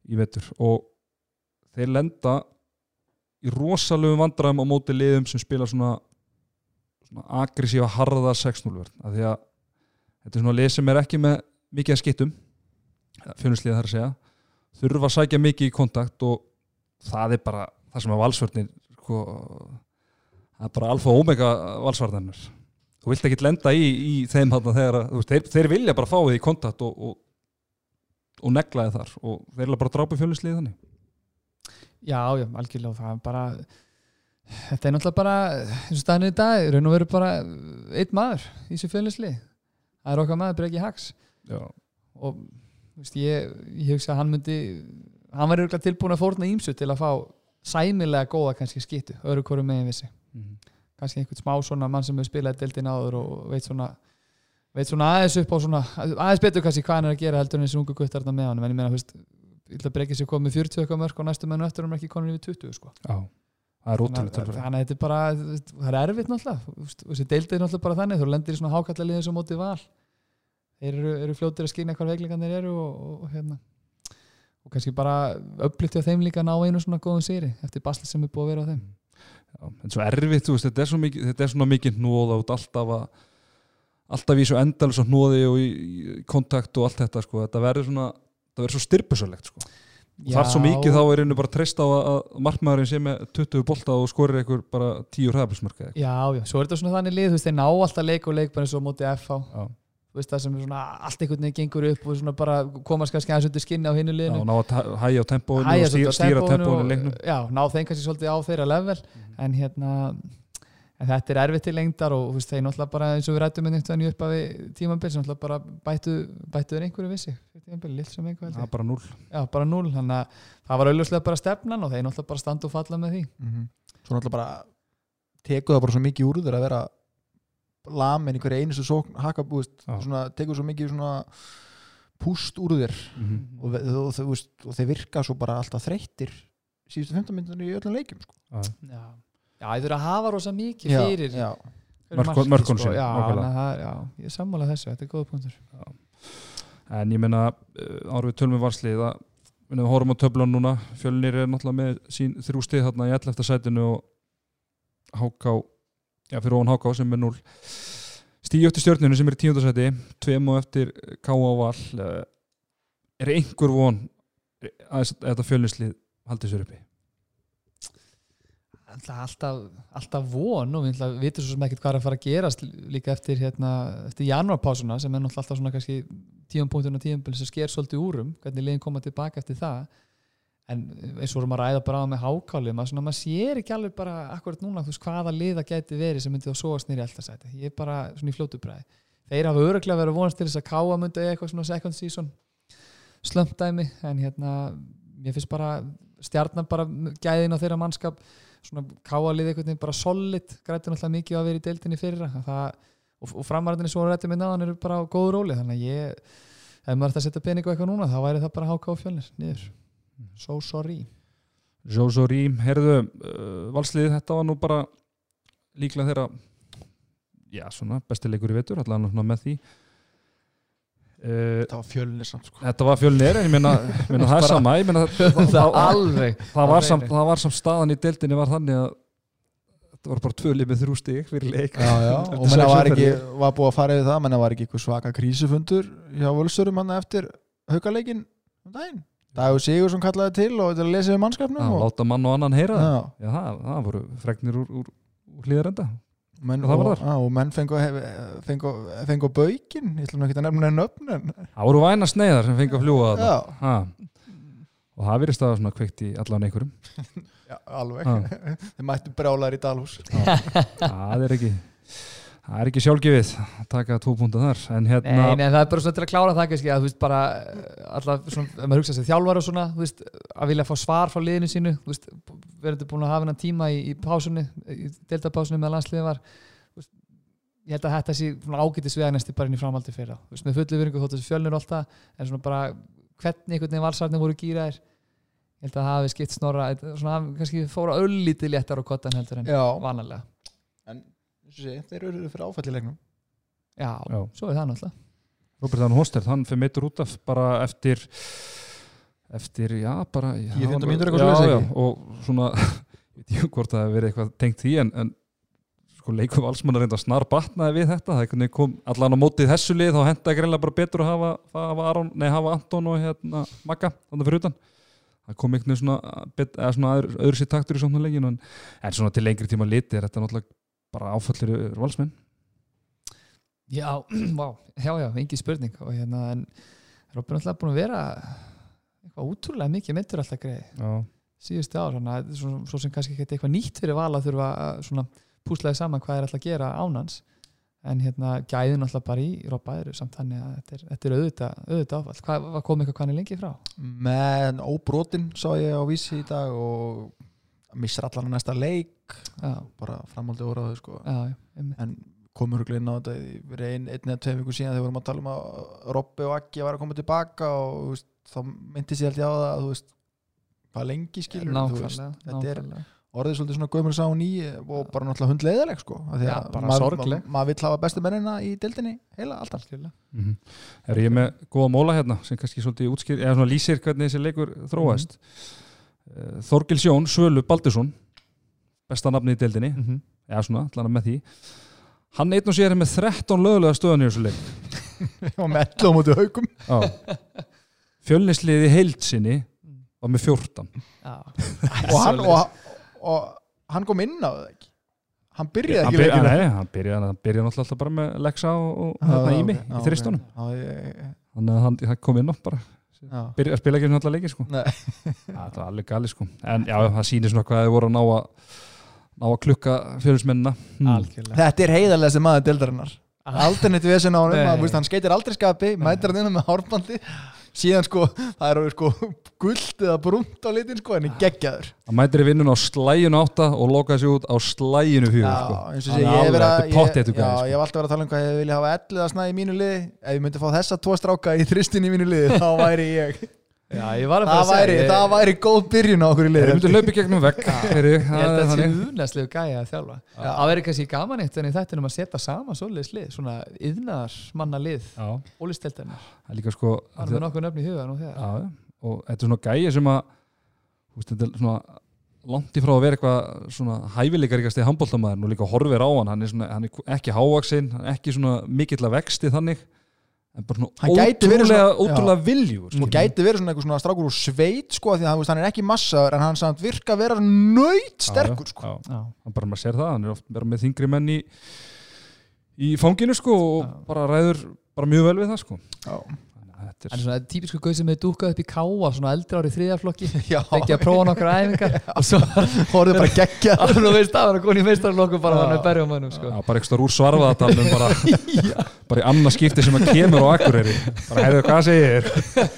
í vetur. Og þeir lenda í rosalegu vandræðum á móti liðum sem spila svona, svona aggressífa harða 6-0 vörn. Af því að þetta er svona lið sem er ekki með mikið að skittum fjónuslið þar að segja. Þurfa að sækja mikið í kontakt og það er bara það sem er valsvörnir sko, það er bara alfa og omega valsvarnarnir þú vilt ekki lenda í, í þeim þarna þegar veist, þeir, þeir vilja bara fá þig í kontakt og, og, og negla þið þar. Og þeir vilja bara drápa fjónuslið þannig. Já, já, algjörlega. Það er bara þetta er náttúrulega bara eins og staðinu í dag, raun og veru bara einn maður í þessu fjölinnsli það er okkar maður, Breki Hax. Já, og veist, ég, ég hugsa að hann myndi hann var tilbúin að fórna ímsu til að fá sæmilega góða kannski skittu, öðru hverju megin vissi Mhm. Kannski einhvern smá svona mann sem hefur spilað deildin áður og veit svona veit svona aðeins upp á svona aðeins betur kannski hvað hann er að gera heldur en þessi ungu guttar þarna með hann, en ég meina, þú veist að breyka sér komið 40 eitthvað mörg og næstu menn eftir hann er ekki komin yfir 20 sko. Já, það er ótrúlega þannig að- þetta er bara það er erfitt náttúrulega. Þessi deildið er náttúrulega bara þannig. Þú lendir í svona hákallaliðin sem mótið val. Þeir eru, eru fljótir að skýna hvað veiklingarnir eru og, og, og hérna. Og kannski bara upplýtti á þeim líka ná einu svona góðum sýri eftir basli sem er búið að vera á þeim Já, en svo erfitt, þú veist, þetta er, svo mikið, þetta er svona mikið hnóð át alltaf að alltaf í svo endal svo hnóði og í, í kontakt og allt þetta sko. þetta verður svona, það verður svo styrpusalegt sko. og þar svo mikið þá er einu bara treyst á að, að markmaðurinn sé með 20 bolta og skorir einhver bara 10 hræðabilsmörka Já, já, svo er þetta svona þannig lið, þú veist, þeir ná alltaf leik og leik bara eins og á móti FH, Já, veist það sem er svona allt einhvern veginn gengur upp og svona bara komast kannski aðeins undir skinni á hinnu já liðinu ná að hægja á tempóinu og stýra, tempóinu í leiknum. Já, ná þeim kannski svolítið á þeirra level. En hérna en þetta er erfitt til lengdar og veist, þeir náttúrulega bara eins og við rættum nýttan í upphafi tímabil sem náttúrulega bara bættu bættu þeir einhverju vissi lill sem einhver held Það ég. er bara núl Já, bara núl, þannig að það var auðvitað bara stefnan og þeir náttúrulega bara standa og falla með því. Svo náttúrulega bara tekur það bara svo mikið úr þér að vera lamin hverju einustu sókn haka, Já. svona, tekur svo mikið svona púst úr þér og, ve- og, og, og, og þeir virka svo bara alltaf þreyttir síðustu 15 minnir í öllum leikjum sko. Já. Já, já ég þurfa að hafa rosa mikið Já, fyrir já. markið, mörkunum sko. já, já, ég er sammála þessu, þetta er góða punktur En ég meina, árið við tölum við varslið að við horfum á töflan núna fjölnir er náttúrulega með sín þrjú stið þarna í 11. sætinu og háká, já fyrir ofan háká sem er 0 stíu eftir stjórninu sem er í tíundasæti tveim og eftir K.A. Val uh, er einhver von að þetta fjölnislið haldið sér uppi Alltaf, alltaf, von og við vitum svo sem ekkert hvað er að fara að gerast líka eftir, hérna, eftir janúarpásuna sem er alltaf svona kannski tíum punktur og tíum sem sker svolítið úrum hvernig liðin koma tilbaka eftir það en eins og vorum að ræða bara á með hákáli maður, maður sér ekki alveg bara akkurat núna veist hvaða liða gæti verið sem myndi þá sóast nýri eldarsæti, ég er bara svona í fljótu bræði þeir hafa öruglega verið að vonast til þess að káa myndi eitthvað svona second season slömpdæmi en hérna mér finnst bara stjarnan bara gæðin á þeirra mannskap svona káalið veginn bara solid grættur náttúrulega mikið að vera í deildinni fyrra. Það, og, og framarðinni svo rætti með náðan eru bara á góðu róli þannig að ég ef maður ætti að setja pening á eitthvað núna þá væri það bara háká fjölnir niður so sorry Jósó Rím, heyrðu uh, valsliðið þetta var nú bara líklega þeirra já, svona, bestileikur í vetur allavega svona með því uh, það var fjölnir samt sko. Þetta var fjölnir, en ég meina, ég meina það er sama ég meina, það, það það, alveg það, var hreinu. það var samt staðan í deildinni var þannig að þetta var bara tvölið með þrjú stig fyrir leik já, já. Og menna sex var, ekki, var búið að fara yfir það menna var ekki eitthvað svaka krísufundur hjá völsurum hann eftir haukaleikin um daginn Dagur Sigursson kallaði til og til að lesa við mannskapnum og, láta mann og annan heyra já, Já, það, það voru fregnir úr, úr, úr hlýðarenda menn, Og á, og menn fengu, fengu, fengu baukin ég ætlum ekki að nefna nöfn en Það voru væna sneiðar sem fengi að fljúa þetta og það virðist að svona kveikt í allan einhverjum. Já, alveg. Þeir mættu brjálar í Dalhús. Það er ekki það er ekki sjálfgefið að taka tvo púnta þar en hérna Nei, nei, það er bara svona til að klára það kannski að þú veist bara alltaf svona, ef maður hugsa sér þjálfar og svona þú veist, að vilja fá svar frá liðinu sínu þú veist, verður búin að hafa hennan tíma í, í pásunni, í deltapásunni með landsliðið var þú veist, ég held að þetta sé svona ágætis veganesti bara inn í framaldi fyrir það, þú veist, með fullu virðingu þótt þessi fjölnir og allt það, en svona bara hvernig einhvern veginn valsarnir voru gýraðir ég held að það hafi skipt snorra svona kannski fóra öllítið léttar á kottan heldur en já, vanalega en eins og sé, þeir eru fyrir áfæll í leiknum já, Já. svo er það náttúrulega Robert Ann Hostert, hann fyrir meittur út af bara eftir eftir, já, bara já, 10-15 bara- mínútur eitthvað já, já, ekki? og svona ég veit ekki hvort það hefur verið eitthvað tengt því en, en sko leikum valsmann að reynda snar batnaði við þetta, það kom allan á mótið þessu lið, þá henda greinlega bara betur að hafa, hafa, Aron, nei, hafa Anton og hérna Magga, þannig fyrir utan það kom einhvern veginn svona, bet, svona öðru, öðru sér taktur í svona leikinu en, en svona til lengri tíma liti er þetta náttúrulega bara áfallir valsmenn? Já, vá, já, já, engi spurning. Og hérna, en Robin er alltaf búin að vera eitthvað útrúlega mikið myndur alltaf greið Já, síðustu ár, þannig að svo, svo sem kannski ekki eitthvað nýtt fyrir val að þurfa að svona púslaði saman hvað er alltaf að gera ánans en hérna gæðin alltaf bara í Robba eru samt þannig að þetta er, þetta er auðvitað, auðvitað áfall, hvað var komið eitthvað er lengi frá? menn óbrotin sá ég á vísi í dag og missar allan á næsta leik. Já, bara framhaldi óraðu sko. En komur inn á þetta í verið ein, einn eða tvei viku síðan þegar við vorum að tala um að Robby og Akki var að koma tilbaka og veist, þá myndi sér ég á það að þú veist, hvað lengi skilur þú veist, nákvæmlega, þetta er- orðið svolítið svona gömur sá ný og bara náttúrulega hundleiðileg sko af því Já, að bara maður- sorgleg. ma- maður vill hafa bestu mennina í dildinni heila alltaf mm Er ég með góða móla hérna sem kannski svolítið útskýr, eða svona lýsir hvernig þessi leikur þróast? Mm Þorgils Jón, Svölu Baldursson besta nafni í deildinni. Mhm. eða svona, allan með því. Hann einn og sér er með 13 lögulega stöðan í þessu leik. Og mellu á móti haugum fjölnisliði heild sinni var með 14 Já, og hann, og, og hann kom inn á það ekki? Hann byrjaði hann ekki nei, hann byrjaði, hann byrjaði náttúrulega alltaf bara með Lexa og, og hérna í mig, í þristunum. Þannig að hann, hann kom inn á bara byrjaði að spila ekki um alltaf leiki sko. Nei. það var alveg gali sko. en já, það sýnir svona hvað þið voru að ná að ná að klukka fjölusmennina algjörlega. Þetta er heiðarlega sem maður dildarinnar aldrei á honum, Nei. maður, veist, hann skeitir aldrei skapi mætir hann inn með hárbandi síðan sko, það er sko guld eða brúnt á litin sko, en er geggjaður hann mætir í vinnun á slæginu átta og lokaði sig út á slæginu fjögur Já, sko. eins og sé, ég hef alveg- verið að já, sko. ég hef alltaf verið að tala um hvað ég vilja hafa ellið að snæði í mínu liði ef ég myndi fá þessa tvo stráka í þristin í mínu liði þá væri ég Já, ég var að það fara að væri, það væri góð byrjun á okkur í Þeir liði myndu hlaupi gegnum vegg. Fyrir, Ég held að það er sé þannig. unaslegu gæja að þjálfa. Já. Það verður kannski gaman eitt en í þættinum að setja saman svoleiðis lið, svona yðnar manna lið, Já, ólisteldarnar það er líka sko Það er nokkuð nöfn í huga nú þegar. Já, og þetta er svona gæi sem að þú veist, þetta er svona langt í frá að vera eitthvað svona hæfileikaríkasti handbóltamæður og líka horfir á hann. Hann er, svona, hann er ekki hávaksinn, hann er ekki svona mikill að vexti þannig en bara svona verið ótrúlega, ótrúlega viljúr og gæti verið svona eitthvað svona strákur úr sveit sko, því að hann, er ekki massaður en hann samt virka að vera nöyt sterkur Já, sko. já, Já, hann bara maður sér það, hann er oft vera með þingri menn í í fanginu sko og bara ræður bara mjög vel við það sko. Já. Að þetta er er svona típisku gauð sem hefur dúkað upp í káa svona eldri ári þriðaflokki Já, fengið að prófa nokkra æfingar. Og svo horfðu bara geggja alveg nú veist að hann er konið í meistarlokku bara hann er berja á mönnum sko. Bara ekstra úr svarfaðatalnum bara, bara í annað skipti sem að kemur á Akureyri. Bara heyrðu hvað segir þér?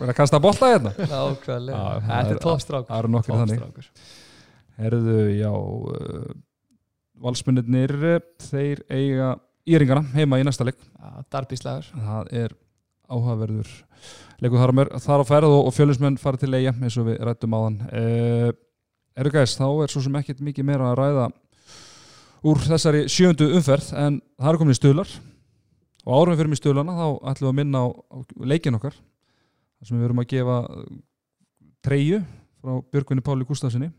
Er að kasta hérna. Nákvæmlega, Já, það þetta er- er toppstrákur það eru nokkrir þannig. Herðu, já uh, valsmunirnir þeir eiga íringana heima í næsta leik. Já, Darbíslagur það er áhugaverður leikur þar á, þar á ferð og, og fjölusmenn fara til eiga eins og við rættum á þann uh, eru gæst, þá er svo sem ekkert mikið meira að ræða úr þessari sjöndu umferð en það eru komin í stuðlar. Og árum fyrir í stuðlana þá ætlum við að minna á, á leikin okkar sem við verum að gefa treyju frá Björgvinni Páli Gustafsinni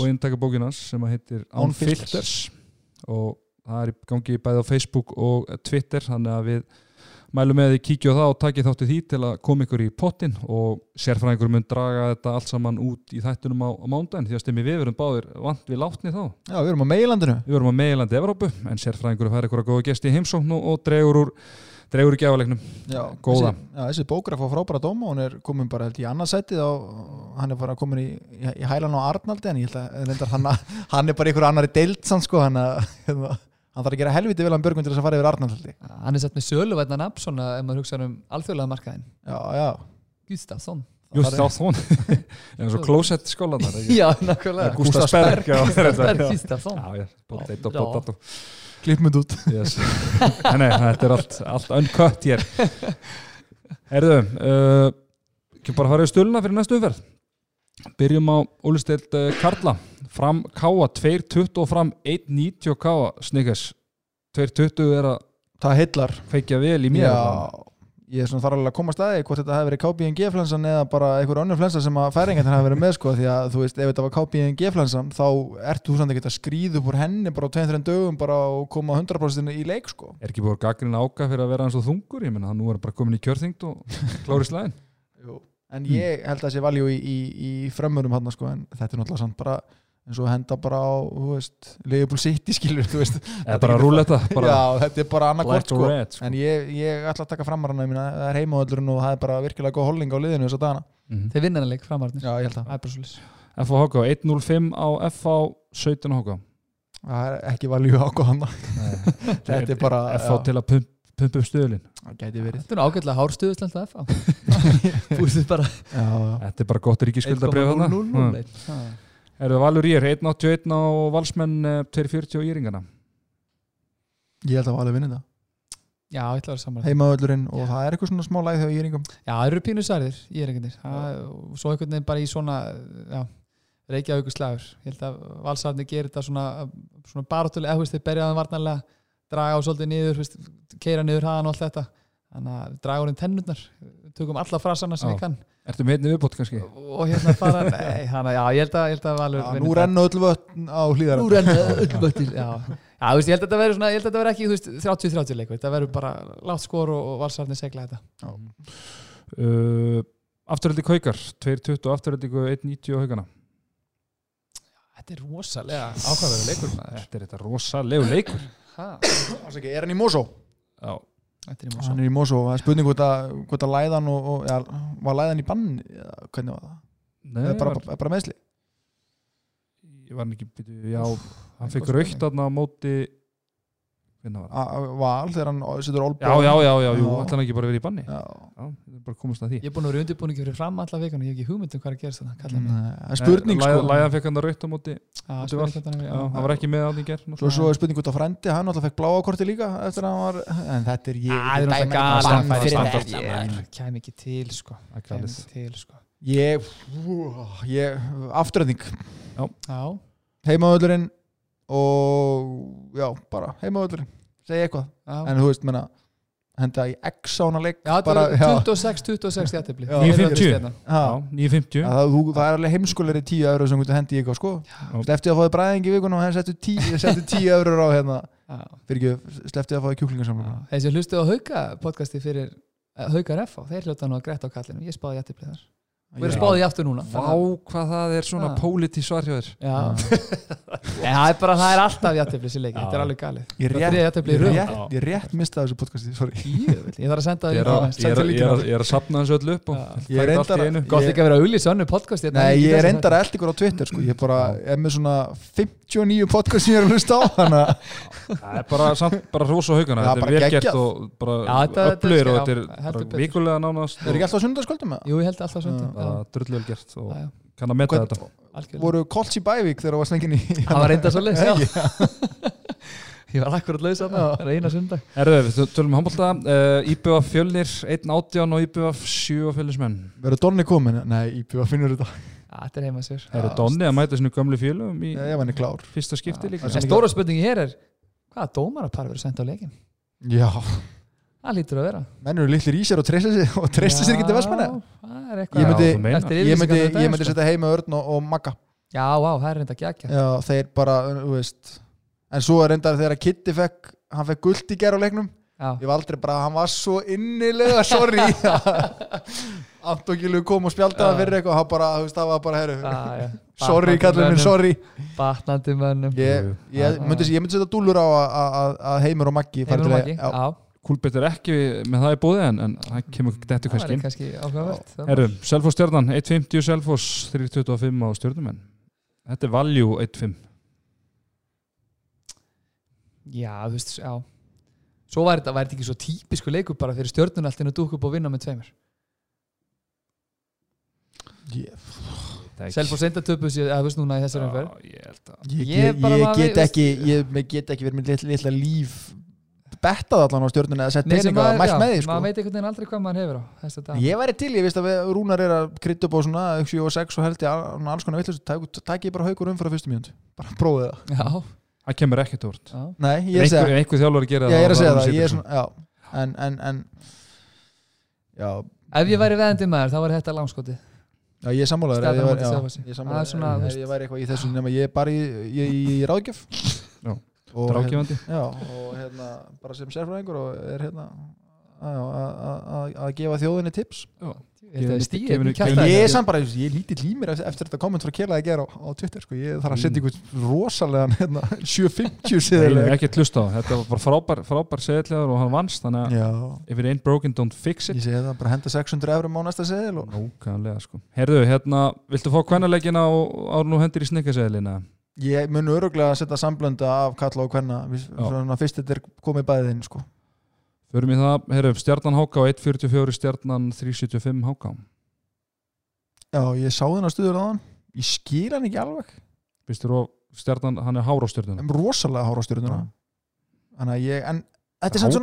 og inntaka bókinans sem að heitir On On Filters. Og það er í gangi bæði á Facebook og Twitter þannig að við mælum með því kíkja á það og takið þátti því til að koma ykkur í pottin og sérfræðingur mun draga þetta allt saman út í þættunum á, á mándaginn því að stemmi við verum báðir vant við látni þá. Já, við erum á meilandinu við verum á meilandi Evrópu en sérfræðingur fær ykkur að góða gesti í heimsókn og, dregur úr dregur gjáleiknum Já, Góða. Þessi, já, þessi bókur að fá frábæra dóma hún er komin bara held í annað sætið og hann er bara komin í, í, í hælan á Arnaldi en ég held að hann, hann er bara ykkur annari deild sann sko hann, að, hérna, hann þarf að gera helviti vel að Björgvin til þess að fara yfir Arnaldi Hann er sett með söluvætna nafn svona ef maður hugsa um alþjóðlega markaðin Já, já. Gustafsson. Þón en svo klósett skólanar Já, nákvæmlega. Gustaf Sperg já, þetta- Berg já. Gustafsson klippmynd út. Yes. nei, þetta er allt, allt uncut hér. Herðu uh, ekki bara fara í stöluna fyrir næstu umferð byrjum á Ólisteild uh, Karla. Fram Káa 2.20 og fram 1.90 Káa Snickers 2.20 er að feikja vel í mér. Já, ég er svona þar alveg að koma staði hvort þetta hefði verið KBNG flensan eða bara einhver önnur flensa sem að færingarnir hefði verið með sko því að þú veist ef þetta var KBNG flensan þá ertu þú samt að skríða upp úr henni bara á 2-3 dögum bara og koma 100% í leik sko. Er ekki búið gaggrinn áka fyrir að vera eins og þungur? Ég menna, nú er bara komin í kjörþyngd og klári slæðin. En ég held að það sé valjú í, í, í frömmurum hann sko en þetta er náttúrulega samt bara eins og henda bara á, þú veist Liverpool City skilur, þú veist Eða bara rúletta, bara Já, þetta er bara or sko. Sko. en ég, ég ætla að taka framarana það er heimavöldurinn og það er bara virkilega góð holning á liðinu þess að dana Mhm. þeir vinna leik framarnir Já, ég held að það er bara svolítið FH Háká, 1.05 á FH 17 Háká. það er ekki valjú ákváðan Þetta er bara FH til að pump, pumpa upp stöðlinn. það gæti verið. Þetta er ágætlega já. Þetta er bara gott. 1,000 Mm. Eru Valur Ír, 1.81 á Valsmenn, eh, 2.40 á Íringana. Ég held að valju vinni þetta já, ég ætla að vera saman heimavöldurinn og það er eitthvað svona smá læð þegar ég er yngum já, það eru pínu særðir, ég er einhvern veginn og svo einhvern veginn bara í svona já, reykja slagur ég held að valsarni gerir þetta svona, svona barátulega, eða þú veist, þeir berjaðan varnarlega draga á svolítið niður, keira niður haðan og allt þetta þannig að draga úr tennurnar tökum alla frasana sem Já. ég kann Ertu með einni viðbót kannski? og hérna fara, nei, að já, ég held að, ég held að Valur vinni Nú rennu öll vötn á hlýðar Nú renna öll vöttir Já, já þú veist, ég held að þetta verður svona Ég held að þetta verður ekki, þú veist, 30-30 leikur Þetta verður bara látt skor og, og valsarni segla þetta Uh, afturhaldi Kaukar, 2.20 og afturhaldi 1.90 á Haugana. Þetta er rosalega ákvæður leikur. Þetta er þetta rosalegu leikur. Ha, Er hann í Mosó? Já. Þetta er í Hann Mosó er í Mosó, það er spurning hvort að, hvort að læðan og, og ja, var læðan í bann eða hvernig var það? Nei, Eða bara, var, bara, bara meðsli ég var hann ekki, já, hann fekk raukt þarna á móti, hvernig var það? A- a- Val þegar hann setur olbú Já, já, já, já, hann ekki bara að vera í banni. Já. Já, þetta er bara komast að því. Ég er búin að vera undirbúningi fyrir fram alla vikuna Ég hef ekki hugmynd um hvað er að gerast þetta er spurning sko Læðan fekk hann að raukt á móti, hann já, já. hann var ekki með á því gerð. Svo, svo er spurning hvort að frændi, hann alltaf fekk bláa korti líka eftir að hann var, en þetta er ég Það er náttúrulega ekki til sko galið. ekki til sko Ég, ég afturöðning Já, heimavöldurinn og já, bara heimavöldurinn segja eitthvað, já. En þú veist, menna henda í X á hana leik Já, þetta bara, er já, 26-26 jættibli Já. 9.50. já, Já, 9.50. það, þú, það er alveg heimskulegri 10 eurur sem hendi í eitthvað sko. Sleftið að fáið bræðingi í vikunum og hann settu 10 settu 10 eurur á hérna. Sleftið að fáið kjúklingarsamlunum Þeir sem hlustu á Hauka podcasti fyrir uh, Haukar F þeir hljóta nú að græta á kallinu. Ég spáði jættibli þar og er Já. spáði í aftur núna Vá, hvað það er svona Já. póliti svar hjá þér. Já. en það er bara, það er alltaf jættibli sér leik, Já. þetta er alveg galið Ég er rétt, í ég rétt, ég rétt mistaði þessu podcasti, sorry Jöfull, ég þarf að senda það Ég er að, ég er, ég er, ég er sapna þessu öllu upp. Ég reyndar í að- einu. Gott Ég- líka að vera auðlýs önnu podcast hérna, Nei, ekki ég er að elda ykkur á Twitter sko. ég bara er með svona 59 podcast sem ég er að hlusta á Það er bara, samt, bara hrós og haugana, þetta er vel gert geggjað. og bara er- öflugir og þetta er vikulega nánast er ekki alltaf sundarskvöldum með það? Jú, ég held alltaf svona bara drullu vel gert og kann að meta Hvern- þetta. Voru Koltz í Bævík þegar það var snengin í Það var reynda svo leys, já? Ég var akkurat laus að það, eina sundag Erðu, við tölum um handbólta uh, IBF fjölnir, 1.18 og IBF 7 og fjölusmenn verður Donni komin? Nei, Íbjörn finnur þetta Þetta er heima sér Erðu Donni að mæta sinu gömlu fjölum í klár. fyrsta skipti líka? það En stóra spurningi hér er Hvaða dómarapar verður sendt á leikin? já, Það lítur að vera. Menn eru litlir í sér og treysta sér og treysta sér ekki til Það er Ég eitthvað myndi- Já, ég myndi, ég myndi sko. setja heima Örn og, og Magga. Já, vá, það er reynda gegja já, þeir bara, þú veist en svo er reyndar þegar Kitty fekk hann fekk guld í gerð á leiknum. Já, ég var aldrei bara, hann var svo innilega sorry Antokilu kom og spjaldaði Já. fyrir eitthvað og bara, þú veist, það var bara, herru já, já. sorry, kallið minn, sorry. Batnandi mönnum. Ég, ég, myndi, ég myndi setja dúlur á að- að að- að Heimur og Maggi Heimur og Maggi, já. Kúlbett er ekki með það í búði en, en það kemur þetta kannski kannski áhugavert það. Erðu, Selfoss stjörnan, 1.50 Selfoss 3.25 á stjörnumenn Þetta er value 1.5 Já, þú veist, já. Svo væri þetta, væri þetta ekki svo típisku leikur bara fyrir stjörnun alltaf að dúka upp og vinna með tveimur Ég, töpu sér, að þú veist núna í þessari umferð. ég ég, Ég ég, ég get ekki ég, ég get ekki verið með litla, litla líf bettað allan á stjórnuna eða sett peninga mælt já, með því sko. maður veit einhvern veginn aldrei hvað maður hefur á ég væri til, ég veist að við, Rúnar er að krytta upp á svona 7 og 6 og held ég al- alls konar vitlis takk ég bara haugur um fyrir að fyrstu mínúnd bara prófið það. Já, það kemur ekkert úr. Ég einhver, þjálfur að gera Já, ég er að segja þá það, ég er situr svona, já en, en, en já, ef ég væri veðandi maður þá var þetta langskoti já, ég er sammálaður ef ég væri- eitthvað í þessu nema ég er bara í, í, í, í ráðgjöf Já. og, Ráðgefandi. hérna, já, og hérna bara sem sérfræðingur og er hérna að- gefa þjóðinni tips þetta Gefinu- stíð gefinu- í kjaftaði. ég er samt bara, ég er lítið límir eftir þetta komment frá Kjela að gera á, á Twitter sko. ég þarf að setja ykkur rosalegan hérna, 750 Nei, siðileg ekki hlusta á, þetta var bara frábær, frábær seðlegar og hann vannst, þannig að já, if it ain't broken, don't fix it ég segi það, bara henda 600 eurum á næsta seðil og Nókanlega sko Herðu, hérna, viltu fá kvennalegina og ára nú hendur í snikkaseðlina? ég mun öruglega að setja samblönda af kalla og kvenna Já. fyrst þetta er komið bæðið inn sko. Förum í það, herru, stjarnan háka á 1.44, stjarnan 3.75 háka já, ég sá þennan stuður á hann ég skil hann ekki alveg. Vistur og stjarnan, hann er hár á stjörnuna. En rosalega hára stjórnuna Já. þannig að ég, en þetta er samt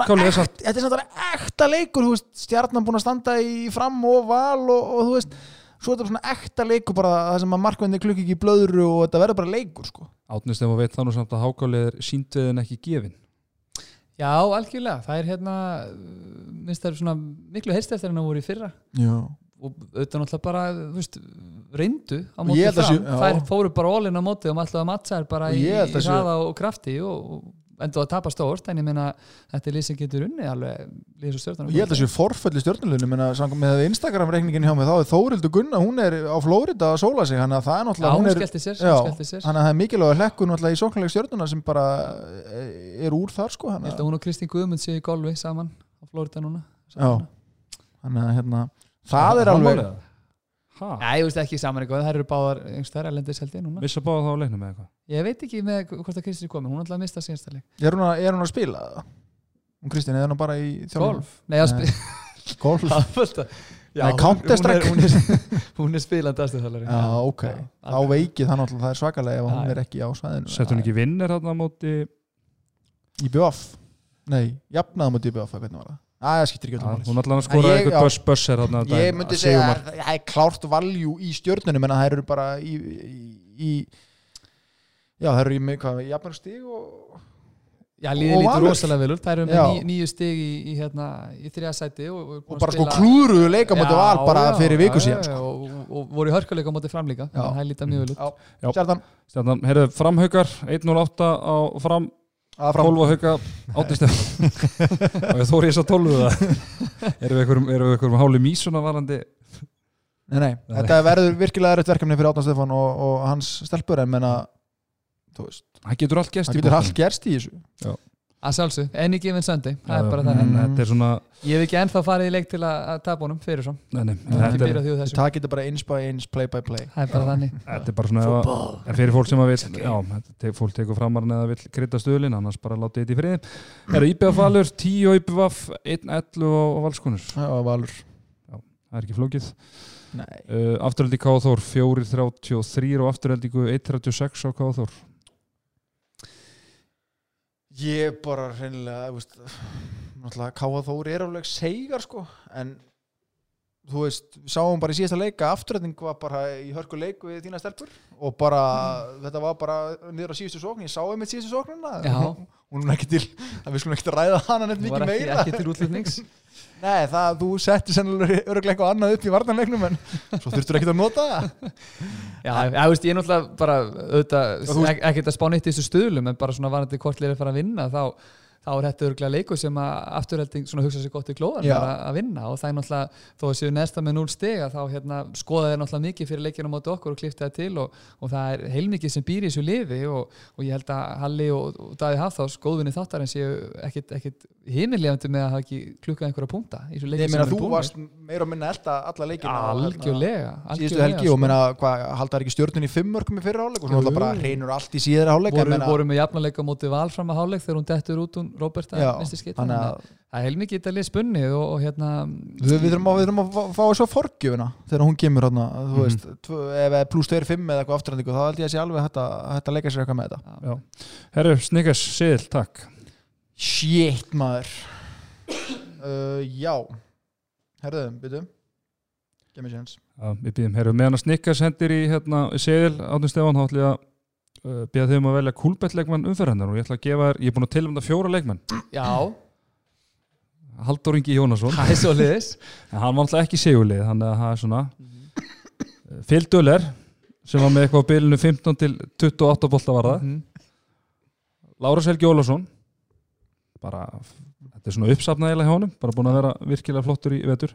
svona ekta leikur þú veist, stjarnan búin að standa í fram og val og, og þú veist. Svo er þetta svona ekta leikur bara það sem að markvenni klukki ekki í blöðru og þetta verður bara leikur sko. Átnist ef að veit þannig samt að hákáli er síndveðin ekki gefin já, algjörlega, það er hérna minnst það er svona miklu heyrst eftir en það voru í fyrra. Já, og auðvitað náttúrulega bara, þú veist reyndu á Og móti ég held að fram. þær fóru bara ólinn á móti og maður ætlaði að mattsa þær bara í, í hraða og krafti og, og endur að tapa stórt en ég meina þetta er lýs sem getur unni alveg lýs og stjórnar ég held að séu forfölli stjórnuleginu menna, samkvæmt með Instagram reikningin hjá mig þá er Þórildur Gunna, hún er á Flórida að sóla sig, þannig að það er já, náttúrulega hún hún er, skellti sér, já, hún skellti sér. þannig að það er mikilvæg að hlekku náttúrulega í sóknarlega stjórnuna sem bara eh, er úr þar sko ég held að hún og Kristín Guðmund séu í golfi saman á Florida núna Já. þannig að hérna, það er alveg? Nei, ég veist ekki saman eitthvað, það eru báðar einhverstaðar erlendis held ég núna. Vissa báða þá að leikna með eitthvað? Ég veit ekki með hvort að Kristín er komin, hún er alltaf að mista síðasta leik. Er hún að, er hún að spila það? Hún Kristín, er hún bara í þjálfun? Golf? Nei, að spila Golf? Já, Nei, Counter-Strike. Hún er, hún er, hún er spilandi aðstöðalari Já, ok, þá veikið það náttúrulega. Það er svakalega ef Já, hún er ekki á svæðinu. Sett hún ekki vinnir hérna á móti Í BF? Nei, jafnaði mútið í BF, hvernig var það? Það skiptir ekki Já, öllum. Hún allan að skora eitthvað já. buss busser hérna Ég myndi segja að það er klárt valjú í stjörnunum en það eru bara í, í, í Já, það eru í hvað, jafnir stig og Já, liðið lítur rosalega vel út Það eru með Já. nýju stig í, í, hérna, í þrjá sæti og, og, og bara sko klúruðu leika mútið val bara fyrir viku síðan já, sko. og, og, voru í hörkuleika mútið fram líka Já. Það lítið mjög vel Já, Já. Stjarnan, Stjarnan, heyrðu, framhaukar 1.08 á fram að fram 12 hauka átnistef og ég þóri þess að 12 það. Erum við einhverjum, háli mísuna varandi Nei, nei, þetta verður virkilega erfitt verkefni fyrir Átna Stefán og, og hans stelpur en menna, þú veist, það getur allt gerst í þessu Að sjálfsög, enni gefin söndi Það er bara en þannig. Mm. þetta er svona Ég hef ekki ennþá farið í leik til að, tapa honum fyrir svo. Er, Það getur bara eins by eins, play by play. Það er bara þannig. Þetta er bara svona ef að- en fyrir fólk sem að vil já, þetta te- fólk tekur framarinn eða vil krydda stöðlin annars bara láta þetta í friði. Er IBF Valur, 10 IBF 1-11 og Valur. Það er ekki flókið. Nei, uh, afturhaldi K.A. Þór 4.33 og afturhaldingu 1.36 á K.A. Ég bara reynilega, veist náttúrulega Káa Þóri er alveg segar sko, en þú veist, við sáum bara í síðasta leika afturrætning var bara í hörku leik við þína stelpur og bara, þetta var bara niður á síðustu sókn, ég sá einmitt síðustu sóknina. Já. hún er ekki til að við skulum ekki ræða hana neitt Var mikið ekki, meira. ekki til útlutnings Nei, það, þú setti sennilega öruglega eitthvað annað upp í varnanleiknum en svo þurftur ekki að nota það. Já, ég veist, ég er náttúrulega bara auðvitað, ekkert að spá neitt í þessu stöðlum en bara svona varandi hvort liðið fara að vinna þá, þá er þetta örgulega leikur sem að afturhelding svona hugsa sér gott í klóðan að, að vinna. Og það er náttúrulega, þó að séu neðsta með 0 stiga þá hérna, skoða þeir náttúrulega mikið fyrir leikinu móti okkur og klifta það til og, og það er heilmikið sem býr í þessu lifi og, og ég held að Halli og, og Daði Hafþás góðvinni þáttar en séu ekkit, himinlegandi með að hafa ekki klukkað einhverja punkta í þessu leiki Ég sem þeir eru þú búnir. varst meira og minna elda alla leikina og, hérna, algjörlega, síðustu algjörlega, helgi og í í í að vinstri skeyta. þannig að að það er heilmikið þetta lið spunni og, og hérna við, við þurfum að, við þurfum að fá, þessu forgjöfuna þegar hún kemur hérna, þú veist tvö, ef það pluss 2-5 eða eitthvað afturhendingu þá held ég að sé alveg hægt að, að leika sér eitthvað með þetta. Já. Herru, Snickers, Siðil, takk. Shit maður. Uh, Já. Herðu, byrju. Gef mér séns Já, við býðum, herru, meðan að Snickers hendir í hérna, Siðil, Átun Stefán þá ætlum ég að uh, býða þau um að velja kúlbettleikmann umferðarnar og ég ætla að gefa þér, ég er búin að tilvæmda fjóra leikmenn. Já, Halldór Ingi Jónasson. Það er svo liðis en hann var alltaf ekki segulið þannig að það er svona Phil Duller sem var með eitthvað á bilinu 15 til 28 bolta var það. Lárus Helgi Ólafsson. Bara, þetta er svona uppsafnaðilega hjá honum, bara búin að vera virkilega flottur í vetur.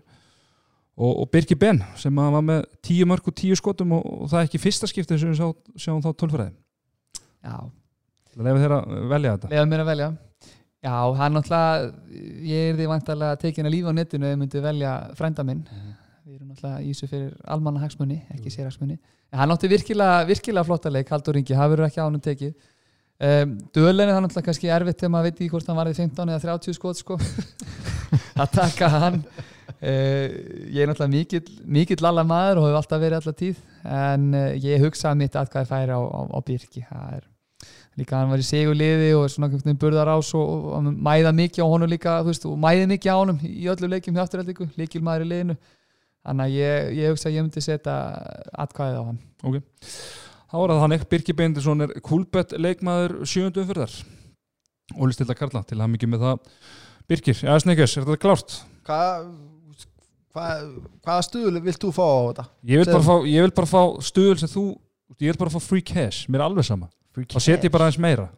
Og, og Birki Ben sem var með 10 mörg og 10 skotum og, og það er ekki fyrsta skiptið sem við sjá, sjáum þá tölfræði. já, lefa þeirra að velja þetta. Lefa mér að velja. Já, hann náttúrulega ég er því vantarlega tekin að lífa á netinu ef ég myndi velja frænda minn. Við erum náttúrulega í þessu fyrir almanna hagsmunni ekki sérhagsmunni, en hann átti virkilega virkilega flotta leik, Haldur Ingi, það verður ekki á hann tekið. Um, Dölen er það náttúrulega kannski erfitt þegar maður veit ekki hvort hann varði 15 eða 30 skot sko. Að taka hann. Uh, ég er náttúrulega mikill mikill lalla maður og hefur alltaf verið alltaf tíð. En uh, ég hugsaði mitt að hvað ég færi á, á, á Birki. Það er líka hann var í seguliði og svona einhvern veginn burðar ás og, og, og mæða mikið á honum líka veist, og mæði mikið á honum í öllu leikjum hjá afturhaldingu, líkil maður í liðinu. Þannig að ég, ég hugsa að ég myndi setja atkvæðið á hann. Ok, þá er það þannig Birki Beindinsson er kúlbett leikmaður sjöundu umfyrðar Óli Stilda Karla til að mikið með það. Birkir, já Sneikers, er þetta klárt? Hvað hva, hvaða stuðul vilt þú fá á þetta? Ég vil, bara fá, ég vil bara fá stuðul sem þú ég vil bara fá free cash, mér er alveg sama og setja ég bara aðeins meira.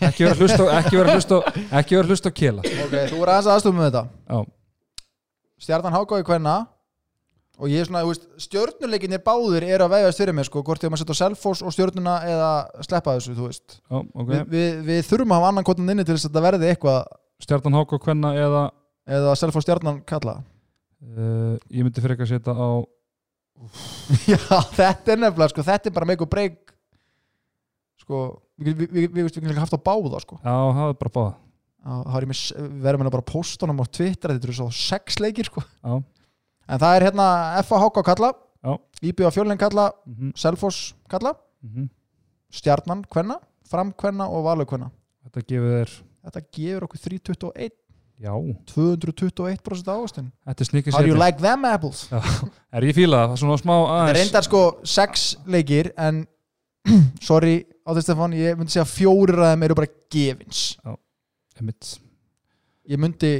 Ekki vera að hlusta á- ekki vera að hlusta á- ekki vera að hlusta á kela. Ok, þú er aðeins aðstofum með þetta. Já, Stjarnan Hákói hvenna og ég er svona, þú veist, stjörnuleikinir báðir eru að vefjast fyrir mig, sko, hvort ég maður setja á Selfoss og stjörnuna eða sleppa þessu, þú veist. Já, ok. Vi, við, við þurfum að hafa annan kvotan inni til þess að þetta verði eitthvað Stjartan Háka Kvenna eða eða Selfoss stjarnan kalla. Uh, ég myndi fyrir ekki að setja á Já, þetta er nefnilega, sko, þetta er bara make or break sko, við, getum haft á báða, sko. Já, það er bara báða. Já, þá er ég með, við verðum hérna bara honum á Twitter, þetta eru svo sex leikir, sko. Já, en það er hérna FH kalla Já. IBA fjölning kalla, mhm, Selfoss kalla mhm. Stjarnan hvenna, fram hvenna og valur hvenna Þetta gefur þetta gefur okkur 321 já, 221% ávastin þetta er snikið How do you like them apples? Er ég fílað, það er svona smá það er aðeins. reyndar sko 6 leikir en sorry Átið Stefán, ég myndi segja fjórir að þeim eru bara gefins. Einmitt. ég myndi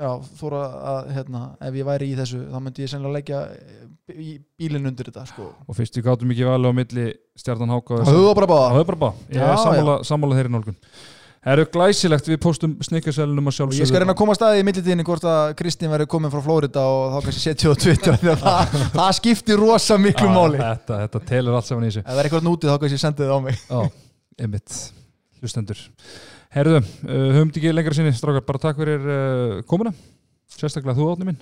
já, þóra að hérna, ef ég væri í þessu þá myndi ég sennilega leggja eh, bílinn undir þetta sko. Og fyrst við gátum ekki valið á milli Stjartan Háka og höfðu bara bá, ég Já, er sammála, sammála þeirri nálgun Það eru glæsilegt, við postum snikkarsælunum að og sjálfsögðu ég skal reyna að koma að staði í millitíðinni hvort að Kristín verður komin frá Flórida og þá kannski setja á Twitter að það, það skiptir rosa miklu Já, máli. þetta, þetta telur allt saman í þessu. Ef það er eitthvað nútið þá kannski sendið þið á mig. Já, einmitt, hlustendur. Herðu, uh, höfum ekki lengra sinni strákar, bara takk fyrir uh, komuna. Sérstaklega þú átni minn.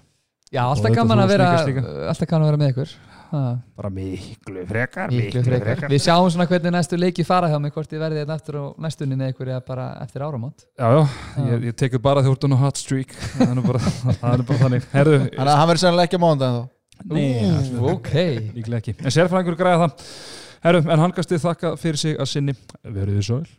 Já, alltaf gaman að vera snikkast líka. alltaf gaman að vera með ykkur bara miklu frekar miklu frekar. Við sjáum svona hvernig næstu leiki fara hjá mig hvort ég verði þetta eftir á næstunni með ykkur eða bara eftir áramót. Já, já, ég, ég tekur bara því úr á hot streak. Það er nú bara, það er bara þannig. Herðu, þannig að hann verður sennilega ekki á mánudaginn þá. Nei, Ok. En sérfræðingur græða það. Herru, en hangastið þakka fyrir sig að sinni. Verðið þið svo vel